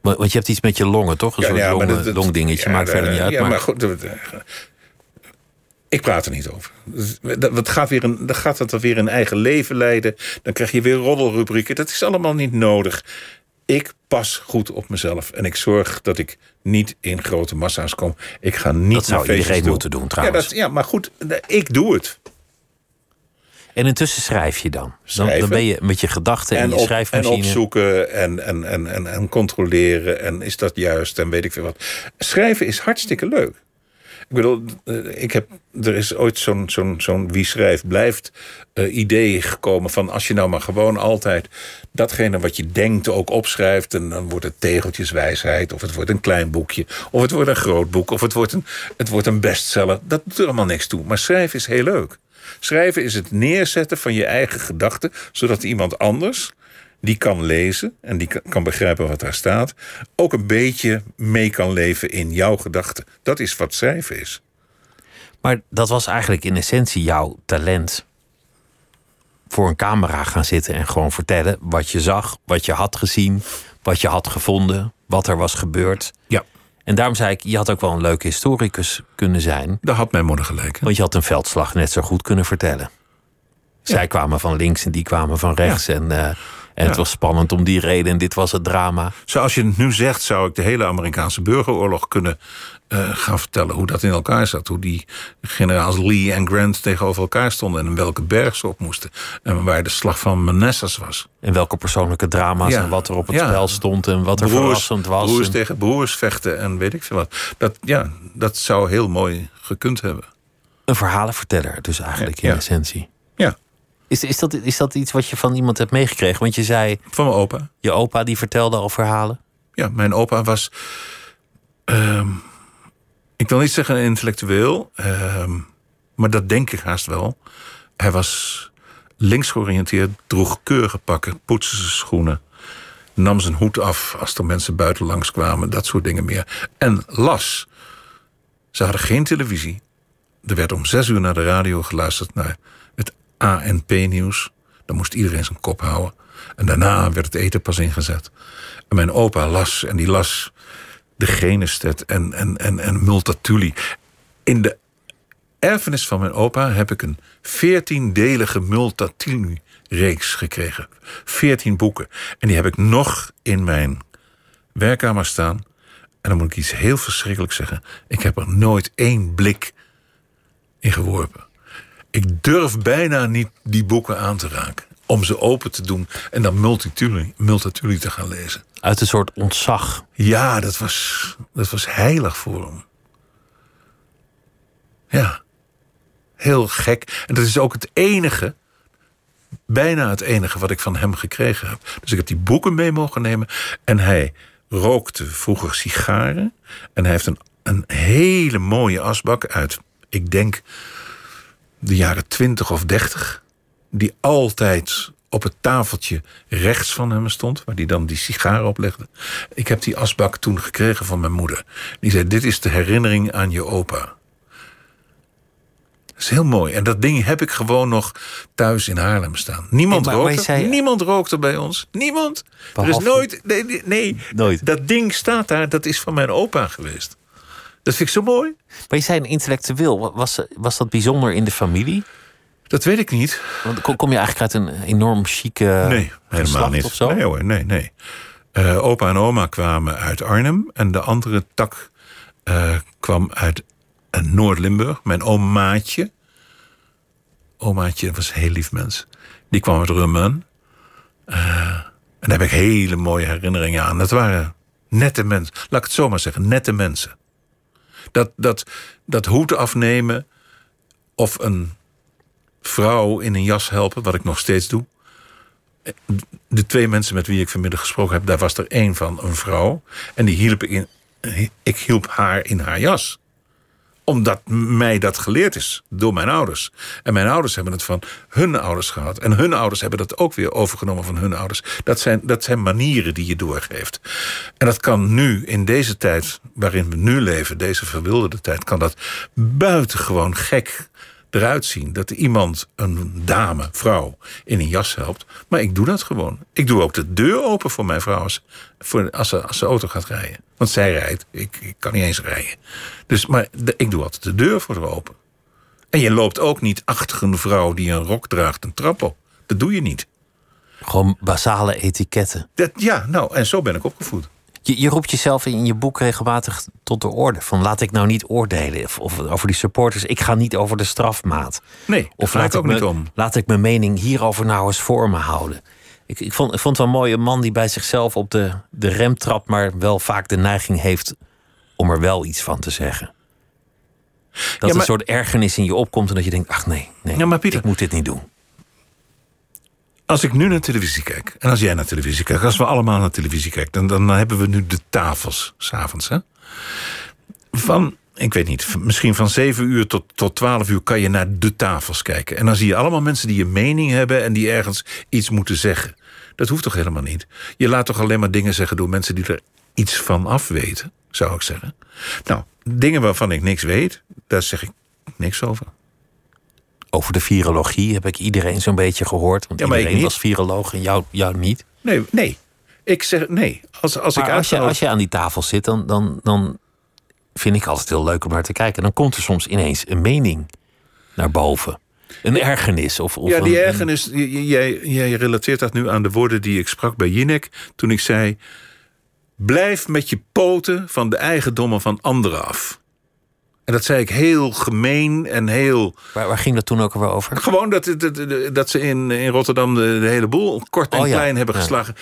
want je hebt iets met je longen, toch? Een soort long, dat- dat- longdingetje. ja, Maakt verder niet uit. Ja, maar, maar goed. dat- Ik praat er niet over. Dat, dat gaat weer een, dan gaat het weer een eigen leven leiden. Dan krijg je weer roddelrubrieken. Dat is allemaal niet nodig. Ik pas goed op mezelf. En ik zorg dat ik niet in grote massa's kom. Ik ga niet Dat zou naar iedereen toe. moeten doen, Ja, trouwens. dat, ja, maar goed. Ik doe het. En intussen schrijf je dan. Dan, dan ben je met je gedachten en, en, je op, en schrijfmachine. opzoeken en, en, en, en, en controleren. En is dat juist en weet ik veel wat. Schrijven is hartstikke leuk. Ik bedoel, eh, ik heb, er is ooit zo'n zo'n zo'n wie schrijft blijft eh, idee gekomen van als je nou maar gewoon altijd datgene wat je denkt ook opschrijft en dan wordt het tegeltjeswijsheid of het wordt een klein boekje of het wordt een groot boek of het wordt een, het wordt een bestseller. Dat doet er allemaal niks toe. Maar schrijven is heel leuk. Schrijven is het neerzetten van je eigen gedachten zodat iemand anders die kan lezen en die kan- begrijpen wat daar staat, ook een beetje mee kan leven in jouw gedachten. Dat is wat schrijven is. Maar dat was eigenlijk in essentie jouw talent. Voor een camera gaan zitten en gewoon vertellen wat je zag, wat je had gezien, wat je had gevonden, wat er was gebeurd. Ja, En daarom zei ik, je had ook wel een leuke historicus kunnen zijn. daar had mijn moeder gelijk. hè? Want je had een veldslag net zo goed kunnen vertellen. Zij kwamen van links en die kwamen van rechts. En, eh, en het was spannend om die reden en dit was het drama. Zoals je het nu zegt, zou ik de hele Amerikaanse burgeroorlog kunnen eh, gaan vertellen. Hoe dat in elkaar zat. Hoe die generaals Lee en Grant tegenover elkaar stonden. En in welke berg ze op moesten. En waar de slag van Manassas was. En welke persoonlijke drama's Ja. en wat er op het Ja. spel stond en wat er verrassend was. broers En- tegen broers vechten en weet ik veel wat. Dat, ja, dat zou heel mooi gekund hebben. Een verhalenverteller dus eigenlijk in Ja. essentie. Is, is, dat, is dat iets wat je van iemand hebt meegekregen? Want je zei, Van mijn opa. je opa die vertelde al verhalen. Ja, mijn opa was. ehm, ik wil niet zeggen intellectueel, ehm, maar dat denk ik haast wel. Hij was links georiënteerd, droeg keurige pakken, poetste zijn schoenen, nam zijn hoed af als er mensen buiten langs kwamen, dat soort dingen meer. En las. Ze hadden geen televisie. Er werd om zes uur naar de radio geluisterd naar ANP-nieuws. Dan moest iedereen zijn kop houden. En daarna werd het eten pas ingezet. En mijn opa las, en die las de Genestet en, en, en, en Multatuli. In de erfenis van mijn opa heb ik een veertiendelige Multatuli-reeks gekregen. Veertien boeken. En die heb ik nog in mijn werkkamer staan. En dan moet ik iets heel verschrikkelijks zeggen. Ik heb er nooit één blik in geworpen. Ik durf bijna niet die boeken aan te raken. Om ze open te doen en dan Multatuli, Multatuli te gaan lezen. Uit een soort ontzag. Ja, dat was, dat was heilig voor hem. Ja, heel gek. En dat is ook het enige, bijna het enige wat ik van hem gekregen heb. Dus ik heb die boeken mee mogen nemen. En hij rookte vroeger sigaren. En hij heeft een, een hele mooie asbak uit, ik denk, de jaren 20 of 30. Die altijd op het tafeltje rechts van hem stond, waar hij dan die sigaren oplegde. Ik heb die asbak toen gekregen van mijn moeder. Die zei: Dit is de herinnering aan je opa. Dat is heel mooi. En dat ding heb ik gewoon nog thuis in Haarlem staan. Niemand Hey, maar- maar rookt je zei- Niemand rookt er bij ons. Niemand. Er is nooit. Nee, nee, nee. Nooit. Dat ding staat daar. Dat is van mijn opa geweest. Dat vind ik zo mooi. Maar je zei een intellectueel. Was, was dat bijzonder in de familie? Dat weet ik niet. Want kom, je eigenlijk uit een enorm chique Nee, helemaal geslacht niet. of zo? Nee hoor, nee, nee. Eh, opa en oma kwamen uit Arnhem. En de andere tak eh, kwam uit eh, Noord-Limburg. Mijn omaatje. Omaatje was een heel lief mens. Die kwam uit Rummen. Eh, en daar heb ik hele mooie herinneringen aan. Dat waren nette mensen. Laat ik het zo maar zeggen, nette mensen. Dat, dat, dat hoed afnemen of een vrouw in een jas helpen, wat ik nog steeds doe de twee mensen met wie ik vanmiddag gesproken heb, daar was er één van, een vrouw. En die hielp ik in. Ik hielp haar in haar jas. Omdat mij dat geleerd is door mijn ouders. En mijn ouders hebben het van hun ouders gehad. En hun ouders hebben dat ook weer overgenomen van hun ouders. Dat zijn, dat zijn manieren die je doorgeeft. En dat kan nu, in deze tijd waarin we nu leven, deze verwilderde tijd, kan dat buitengewoon gek eruit zien. Dat iemand, een dame, vrouw, in een jas helpt. Maar ik doe dat gewoon. Ik doe ook de deur open voor mijn vrouw als, voor, als, ze, als ze auto gaat rijden. Want zij rijdt. Ik, ik kan niet eens rijden. Dus, maar de- ik doe altijd de deur voor haar open. En je loopt ook niet achter een vrouw die een rok draagt een trap op. Dat doe je niet. Gewoon basale etiketten. Dat, ja, nou, en zo ben ik opgevoed. Je, je roept jezelf in je boek regelmatig tot de orde. Van laat ik nou niet oordelen. Of, of over die supporters. Ik ga niet over de strafmaat. Nee, Of laat ik ook me, niet om. laat ik mijn mening hierover nou eens voor me houden. Ik, ik, vond, ik vond het wel mooi een man die bij zichzelf op de, de rem trapt, maar wel vaak de neiging heeft om er wel iets van te zeggen. Dat maar- een soort ergernis in je opkomt en dat je denkt: ach nee, nee Ja, maar Pieter- ik moet dit niet doen. Als ik nu naar televisie kijk, en als jij naar televisie kijkt, als we allemaal naar televisie kijken, dan, dan hebben we nu de tafels s'avonds. Van, ik weet niet, misschien van 7 uur tot, tot 12 uur kan je naar de tafels kijken. En dan zie je allemaal mensen die een mening hebben en die ergens iets moeten zeggen. Dat hoeft toch helemaal niet? Je laat toch alleen maar dingen zeggen door mensen die er iets van af weten, zou ik zeggen. Nou, dingen waarvan ik niks weet, daar zeg ik niks over. Over de virologie heb ik iedereen zo'n beetje gehoord. Want Ja, iedereen was viroloog en jou, jou niet. Nee, nee. Ik zeg nee. Als, als ik als je, als je aan die tafel zit, dan, dan, dan vind ik altijd heel leuk om naar te kijken. Dan komt er soms ineens een mening naar boven. Een ergernis. Of, of Ja, die een- ergernis, jij, jij relateert dat nu aan de woorden die ik sprak bij Jinek. Toen ik zei: Blijf met je poten van de eigendommen van anderen af. En dat zei ik heel gemeen en heel. Waar, waar ging dat toen ook alweer over? Gewoon dat, dat, dat ze in, in Rotterdam de, de hele boel kort en Oh ja, klein hebben ja. geslagen.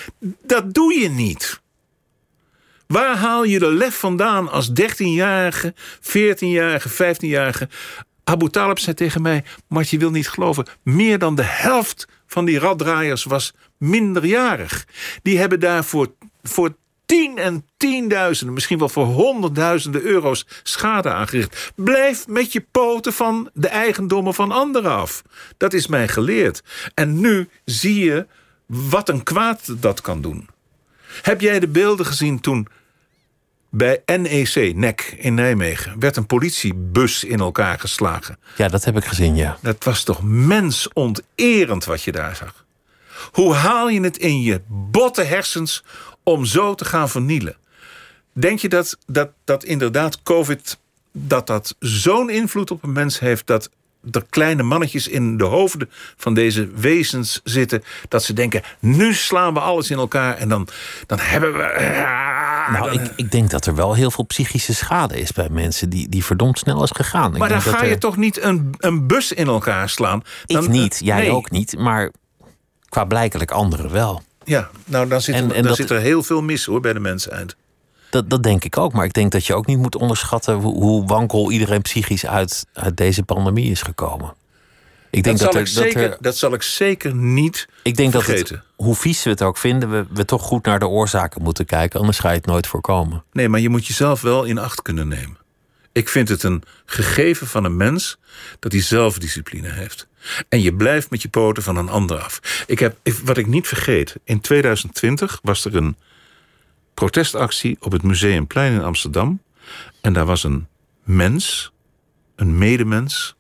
Dat doe je niet. Waar haal je de lef vandaan als 13-jarige, 14-jarige, 15-jarige Abu Talib zei tegen mij... maar je wil niet geloven, meer dan de helft van die raddraaiers was minderjarig. Die hebben daarvoor voor tien en tienduizenden, misschien wel voor honderdduizenden euro's schade aangericht. Blijf met je poten van de eigendommen van anderen af. Dat is mij geleerd. En nu zie je wat een kwaad dat kan doen. Heb jij de beelden gezien toen bij NEC, NEC in Nijmegen... werd een politiebus in elkaar geslagen? Ja, dat heb ik gezien, ja. Dat was toch mensonterend wat je daar zag. Hoe haal je het in je botte hersens om zo te gaan vernielen? Denk je dat, dat, dat inderdaad COVID dat dat zo'n invloed op een mens heeft... dat er kleine mannetjes in de hoofden van deze wezens zitten... dat ze denken, nu slaan we alles in elkaar en dan, dan hebben we... Ah, Nou, ik, ik denk dat er wel heel veel psychische schade is bij mensen die, die verdomd snel is gegaan. Ik maar dan ga je er- toch niet een, een bus in elkaar slaan? Ik niet, jij nee. ook niet, maar qua blijkelijk anderen wel. Ja, nou dan zit, En- er, en dan dat- zit er heel veel mis hoor bij de mensheid. Dat, dat denk ik ook, maar ik denk dat je ook niet moet onderschatten hoe, hoe wankel iedereen psychisch uit, uit deze pandemie is gekomen. Ik denk dat, dat, zal er, ik dat zeker, er- dat zal ik zeker niet ik denk dat het, hoe vies we het ook vinden, we, we toch goed naar de oorzaken moeten kijken, anders ga je het nooit voorkomen. Nee, maar je moet jezelf wel in acht kunnen nemen. Ik vind het een gegeven van een mens dat hij zelfdiscipline heeft. En je blijft met je poten van een ander af. Ik heb, wat ik niet vergeet, in 2020 was er een protestactie op het Museumplein in Amsterdam. En daar was een mens, een medemens,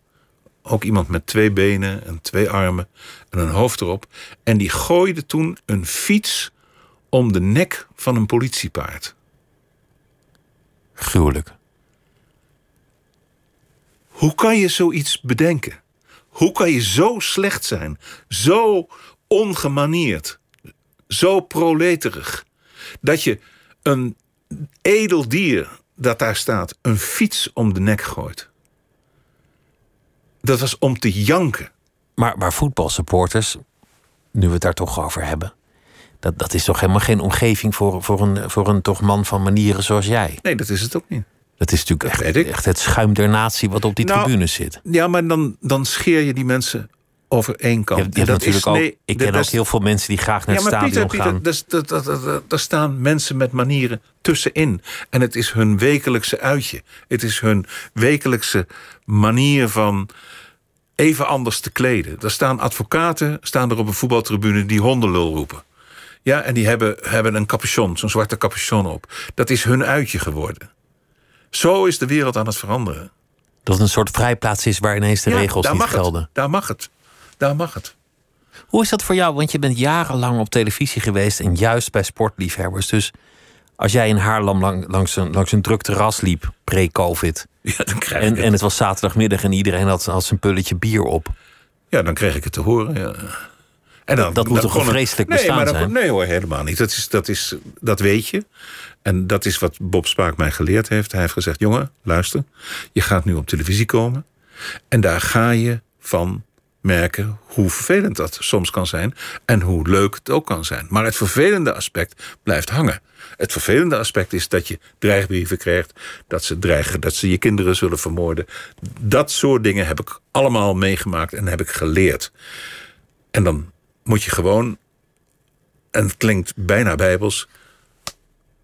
ook iemand met twee benen en twee armen en een hoofd erop. En die gooide toen een fiets om de nek van een politiepaard. Gruwelijk. Hoe kan je zoiets bedenken? Hoe kan je zo slecht zijn? Zo ongemanierd? Zo proleterig? Dat je een edel dier dat daar staat... een fiets om de nek gooit. Dat was om te janken. Maar, maar voetbalsupporters, nu we het daar toch over hebben, dat, dat is toch helemaal geen omgeving voor, voor, een, voor een toch man van manieren zoals jij. Nee, dat is het ook niet. Dat is natuurlijk Dat echt, het schuim der natie wat op die Nou, tribune zit. Ja, maar dan, dan scheer je die mensen over één kant. je dat is- ook, nee, ik ken ook heel veel mensen die graag naar Ja, het maar stadion Pieter, gaan. Pieter, daar staan mensen met manieren tussenin. En het is hun wekelijkse uitje. Het is hun wekelijkse manier van even anders te kleden. Er staan advocaten staan er op een voetbaltribune die hondenlul roepen. Ja, en die hebben, hebben een capuchon, zo'n zwarte capuchon op. Dat is hun uitje geworden. Zo is de wereld aan het veranderen. Dat het een soort vrijplaats is waar ineens de Ja, regels niet gelden. Het. Daar mag het. Daar mag het. Hoe is dat voor jou? Want je bent jarenlang op televisie geweest en juist bij sportliefhebbers. Dus als jij in Haarlem lang, langs, een, langs een druk terras liep, pre-COVID. Ja, dan krijg En, ik het. en het was zaterdagmiddag en iedereen had, had zijn pulletje bier op. Ja, dan kreeg ik het te horen. Ja. En dan, Dat moet toch een vreselijk nee, bestaan maar dan- zijn? Nee hoor, helemaal niet. Dat, is, dat, is, dat weet je. En dat is wat Bob Spaak mij geleerd heeft. Hij heeft gezegd, jongen, luister. Je gaat nu op televisie komen. En daar ga je van merken hoe vervelend dat soms kan zijn. En hoe leuk het ook kan zijn. Maar het vervelende aspect blijft hangen. Het vervelende aspect is dat je dreigbrieven krijgt. Dat ze dreigen dat ze je kinderen zullen vermoorden. Dat soort dingen heb ik allemaal meegemaakt en heb ik geleerd. En dan moet je gewoon, en het klinkt bijna bijbels,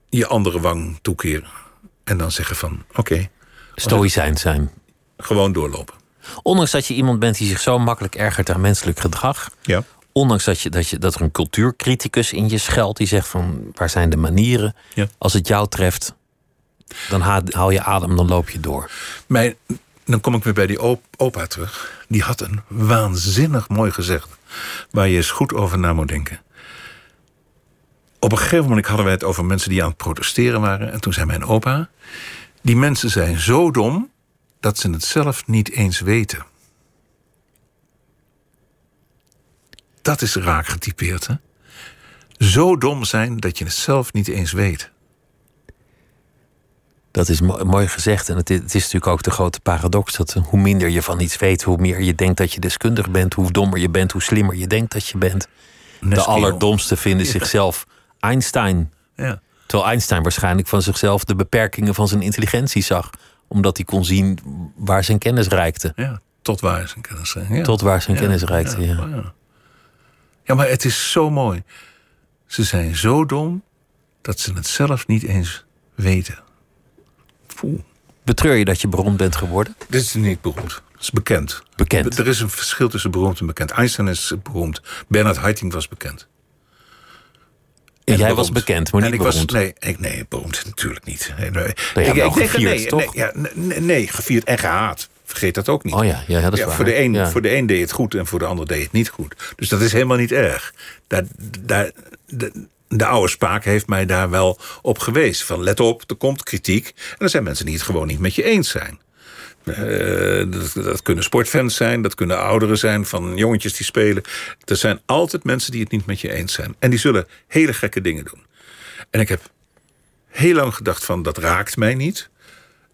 je andere wang toekeren. En dan zeggen van, oké, Stoïcijns zijn. gewoon doorlopen. Ondanks dat je iemand bent die zich zo makkelijk ergert aan menselijk gedrag. Ja. Ondanks dat, je, dat, je, dat er een cultuurcriticus in je schuilt die zegt van waar zijn de manieren? Ja. Als het jou treft, dan ha- haal je adem, dan loop je door. Mijn, dan kom ik weer bij die op- opa terug. Die had een waanzinnig mooi gezegd. Waar je eens goed over na moet denken. Op een gegeven moment hadden wij het over mensen die aan het protesteren waren. En toen zei mijn opa... Die mensen zijn zo dom dat ze het zelf niet eens weten. Dat is raak getypeerd, hè? Zo dom zijn dat je het zelf niet eens weet. Dat is mo- mooi gezegd. En het is, het is natuurlijk ook de grote paradox dat hoe minder je van iets weet, hoe meer je denkt dat je deskundig bent, hoe dommer je bent, hoe slimmer je denkt dat je bent. De allerdomste vinden zichzelf Einstein. Ja. Terwijl Einstein waarschijnlijk van zichzelf de beperkingen van zijn intelligentie zag. Omdat hij kon zien waar zijn kennis reikte. Ja, tot waar zijn kennis reikte. Ja. Tot waar zijn kennis reikte, ja. ja. Ja, maar het is zo mooi. Ze zijn zo dom dat ze het zelf niet eens weten. Betreur je dat je beroemd bent geworden? Dit is niet beroemd. Dat is bekend. Bekend. Er is een verschil tussen beroemd en bekend. Einstein is beroemd. Bernard Haitink was bekend. En jij beroemd. was bekend, maar en niet ik beroemd. Was, nee, ik, nee, beroemd natuurlijk niet. Nee, nee. Ik, ik gevierd, nee, toch? Nee, ja, nee, nee, gevierd en gehaat. Vergeet dat ook niet. Oh ja, ja, dat is Ja, waar. voor, de een, Ja. voor de een deed het goed en voor de ander deed het niet goed. Dus dat is helemaal niet erg. Daar, daar, de, de oude spaak heeft mij daar wel op gewezen. Van let op, er komt kritiek. En er zijn mensen die het gewoon niet met je eens zijn. Eh, dat, dat kunnen sportfans zijn, dat kunnen ouderen zijn van jongetjes die spelen. Er zijn altijd mensen die het niet met je eens zijn. En die zullen hele gekke dingen doen. En ik heb heel lang gedacht van dat raakt mij niet.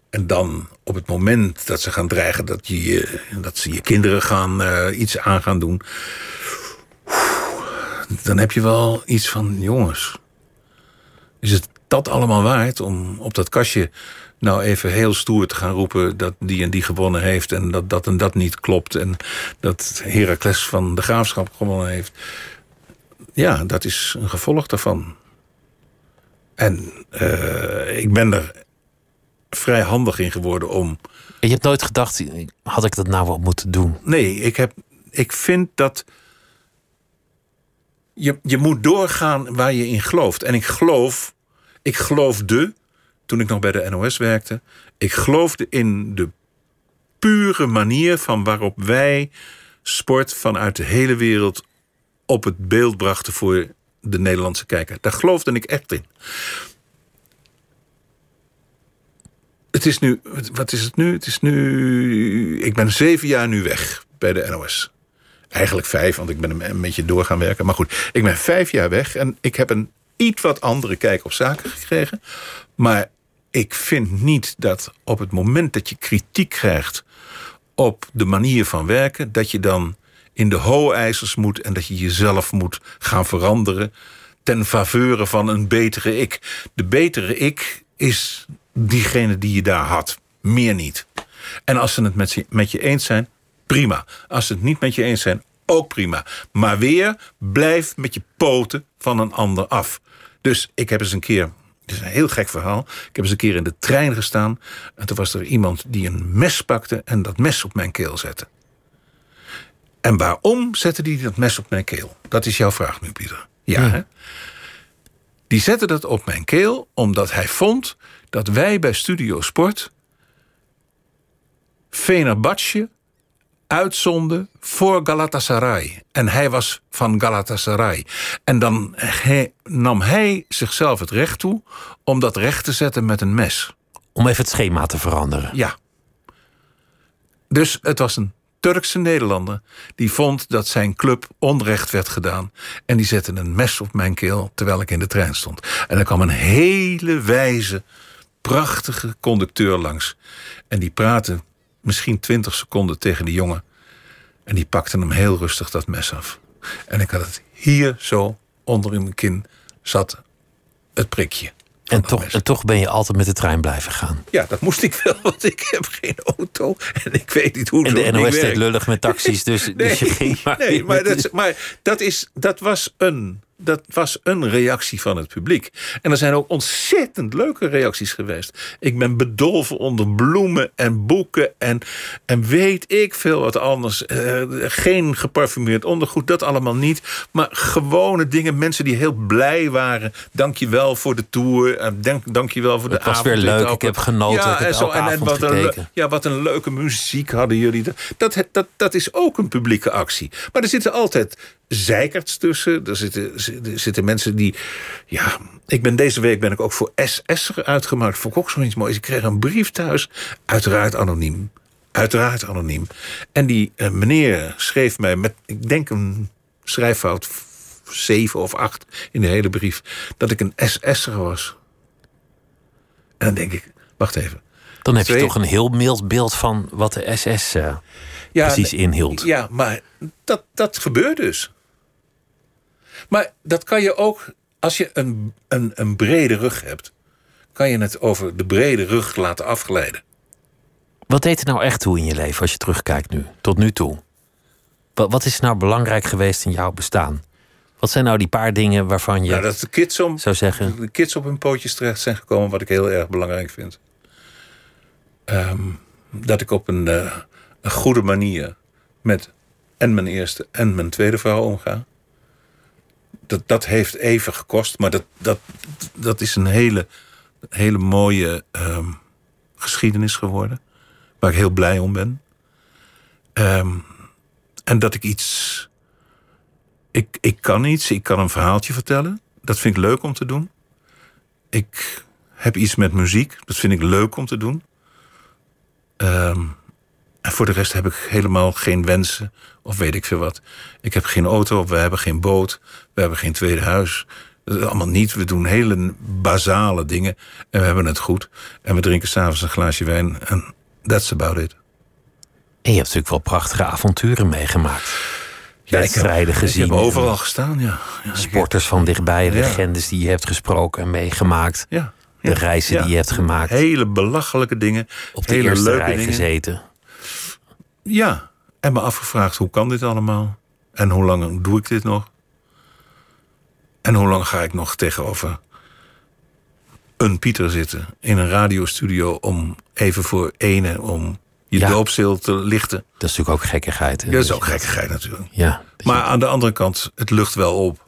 En dan op het moment dat ze gaan dreigen dat, je, je- dat ze je kinderen gaan, eh, iets aan gaan doen. Dan heb je wel iets van, jongens, is het dat allemaal waard om op dat kastje nou even heel stoer te gaan roepen dat die en die gewonnen heeft en dat dat en dat niet klopt en dat Heracles van de graafschap gewonnen heeft. Ja, dat is een gevolg daarvan. En eh, ik ben er vrij handig in geworden om. En je hebt nooit gedacht, had ik dat nou wel moeten doen? Nee, ik, heb, ik vind dat. Je, je moet doorgaan waar je in gelooft. En ik geloof. Ik geloofde. Toen ik nog bij de NOS werkte. Ik geloofde in de pure manier van waarop wij sport vanuit de hele wereld op het beeld brachten voor de Nederlandse kijker. Daar geloofde ik echt in. Het is nu, wat is het nu? Het is nu, ik ben zeven jaar nu weg bij de NOS. Eigenlijk vijf, want ik ben een, beetje door gaan werken. Maar goed, ik ben vijf jaar weg en ik heb een iets wat andere kijk op zaken gekregen. Maar ik vind niet dat op het moment dat je kritiek krijgt op de manier van werken, dat je dan in de hooijzers moet en dat je jezelf moet gaan veranderen ten faveur van een betere ik. De betere ik is diegene die je daar had, meer niet. En als ze het met je eens zijn, prima. Als ze het niet met je eens zijn, ook prima. Maar weer, blijf met je poten van een ander af. Dus ik heb eens een keer, het is een heel gek verhaal. Ik heb eens een keer in de trein gestaan. En toen was er iemand die een mes pakte en dat mes op mijn keel zette. En waarom zette die dat mes op mijn keel? Dat is jouw vraag nu, Pieter. Ja, Ja. hè? Die zette dat op mijn keel omdat hij vond dat wij bij Studio Sport Fenerbahce uitzonden voor Galatasaray. En hij was van Galatasaray. En dan nam hij zichzelf het recht toe om dat recht te zetten met een mes. Om even het schema te veranderen. Ja. Dus het was een Turkse Nederlander die vond dat zijn club onrecht werd gedaan. En die zette een mes op mijn keel terwijl ik in de trein stond. En er kwam een hele wijze, prachtige conducteur langs. En die praatte misschien twintig seconden tegen die jongen. En die pakte hem heel rustig dat mes af. En ik had het hier zo onder in mijn kin zat het prikje. En toch, mes. en toch ben je altijd met de trein blijven gaan. Ja, dat moest ik wel, want ik heb geen auto. En ik weet niet hoe En zo'n de NOS deed lullig met taxis, dus, Nee, dus je ging maar nee maar, dat, maar dat, is, dat, was een, dat was een reactie van het publiek. En er zijn ook ontzettend leuke reacties geweest. Ik ben bedolven onder bloemen en boeken en, en weet ik veel wat anders. Eh, geen geparfumeerd ondergoed, dat allemaal niet. Maar gewone dingen, mensen die heel blij waren. Dank je wel voor de tour. Dank, dank je wel voor de Het was weer leuk, ik heb genoten, ik heb en zo. elke En, en avond wat, een, ja, wat een leuke muziek hadden jullie. Dat, dat, dat is ook een publieke actie. Maar er zitten altijd zeikerts tussen. Er zitten, er zitten mensen die... Ja, ik ben deze week ben ik ook voor SS'er uitgemaakt. Vond ik ook zoiets moois. Ik kreeg een brief thuis. Uiteraard anoniem. Uiteraard anoniem. En die eh, meneer schreef mij met, ik denk een schrijffout... zeven of acht in de hele brief... dat ik een SS'er was. En dan denk ik, wacht even. Dan heb je Twee- toch een heel mild beeld van wat de SS eh, ja, precies inhield. Ja, maar dat, dat gebeurt dus. Maar dat kan je ook, als je een, een, een brede rug hebt, kan je het over de brede rug laten afglijden. Wat deed er nou echt toe in je leven als je terugkijkt nu, tot nu toe? Wat, wat is nou belangrijk geweest in jouw bestaan? Wat zijn nou die paar dingen waarvan je Nou, dat de kids, om, zou zeggen... de kids op hun pootjes terecht zijn gekomen, wat ik heel erg belangrijk vind. Ehm, dat ik op een, eh, een goede manier met en mijn eerste en mijn tweede vrouw omga. Dat, dat heeft even gekost, maar dat, dat, dat is een hele, hele mooie ehm, geschiedenis geworden. Waar ik heel blij om ben. Ehm, en dat ik iets. Ik, ik kan iets, ik kan een verhaaltje vertellen. Dat vind ik leuk om te doen. Ik heb iets met muziek, dat vind ik leuk om te doen. Ehm, en voor de rest heb ik helemaal geen wensen of weet ik veel wat. Ik heb geen auto, we hebben geen boot, we hebben geen tweede huis. Dat is allemaal niet. We doen hele basale dingen en we hebben het goed. En we drinken s'avonds een glaasje wijn en that's about it. En je hebt natuurlijk wel prachtige avonturen meegemaakt. Ja, ik heb, gezien. Ik heb overal gestaan, ja. Sporters van dichtbij, Ja. legendes die je hebt gesproken en meegemaakt. ja, De reizen die je hebt gemaakt. Hele belachelijke dingen. Op de hele eerste leuke rij dingen. gezeten. Ja, en me afgevraagd hoe kan dit allemaal? En hoe lang doe ik dit nog? En hoe lang ga ik nog tegenover een Pieter zitten in een radiostudio om even voor ene om je Ja. doopzeel te lichten? Dat is natuurlijk ook gekkigheid. hè? Dat is ook gekkigheid natuurlijk. Ja. Maar aan de andere kant, het lucht wel op.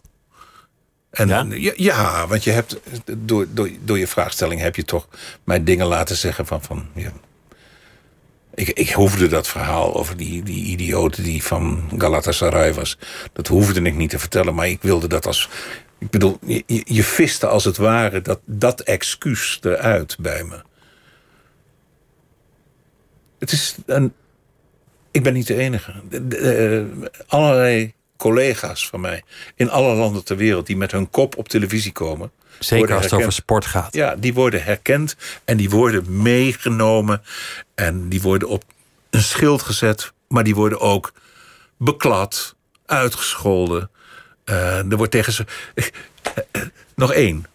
En Ja? ja, ja, want je hebt door, door, door je vraagstelling heb je toch mij dingen laten zeggen van. van ja. Ik, ik hoefde dat verhaal over die, die idioot die van Galatasaray was. Dat hoefde ik niet te vertellen, maar ik wilde dat als. Ik bedoel, je, je- viste als het ware dat, dat excuus eruit bij me. Het is een ik ben niet de enige. Eh, allerlei collega's van mij in alle landen ter wereld die met hun kop op televisie komen. Zeker als het over sport gaat. Ja, die worden herkend en die worden meegenomen en die worden op een schild gezet, maar die worden ook beklad, uitgescholden. Eh, er wordt tegen ze. Nog één.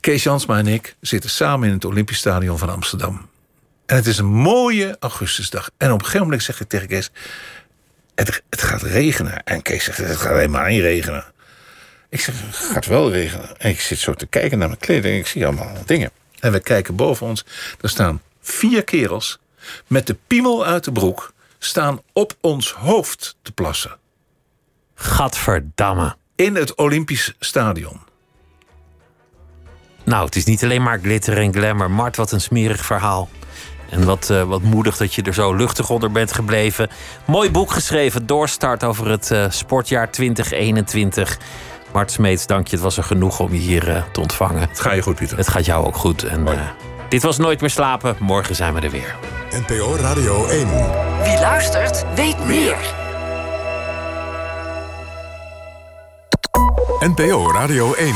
Kees Jansma en ik zitten samen in het Olympisch Stadion van Amsterdam. En het is een mooie augustusdag. En op een gegeven moment zeg ik tegen Kees... Het, het gaat regenen. En Kees zegt, het gaat helemaal niet regenen. Ik zeg, het gaat wel regenen. En ik zit zo te kijken naar mijn kleding en ik zie allemaal dingen. En we kijken boven ons. Er staan vier kerels met de piemel uit de broek... staan op ons hoofd te plassen. Gadverdamme. In het Olympisch Stadion. Nou, het is niet alleen maar glitter en glamour. Mart, wat een smerig verhaal. En wat, eh, wat moedig dat je er zo luchtig onder bent gebleven. Mooi boek geschreven, Doorstart over het eh, sportjaar 2021. Mart Smeets, dank je. Het was er genoeg om je hier eh, te ontvangen. Het gaat je goed, Pieter. Het gaat jou ook goed. En, eh, dit was Nooit meer slapen. Morgen zijn we er weer. NPO Radio 1. Wie luistert, weet meer. NPO Radio 1.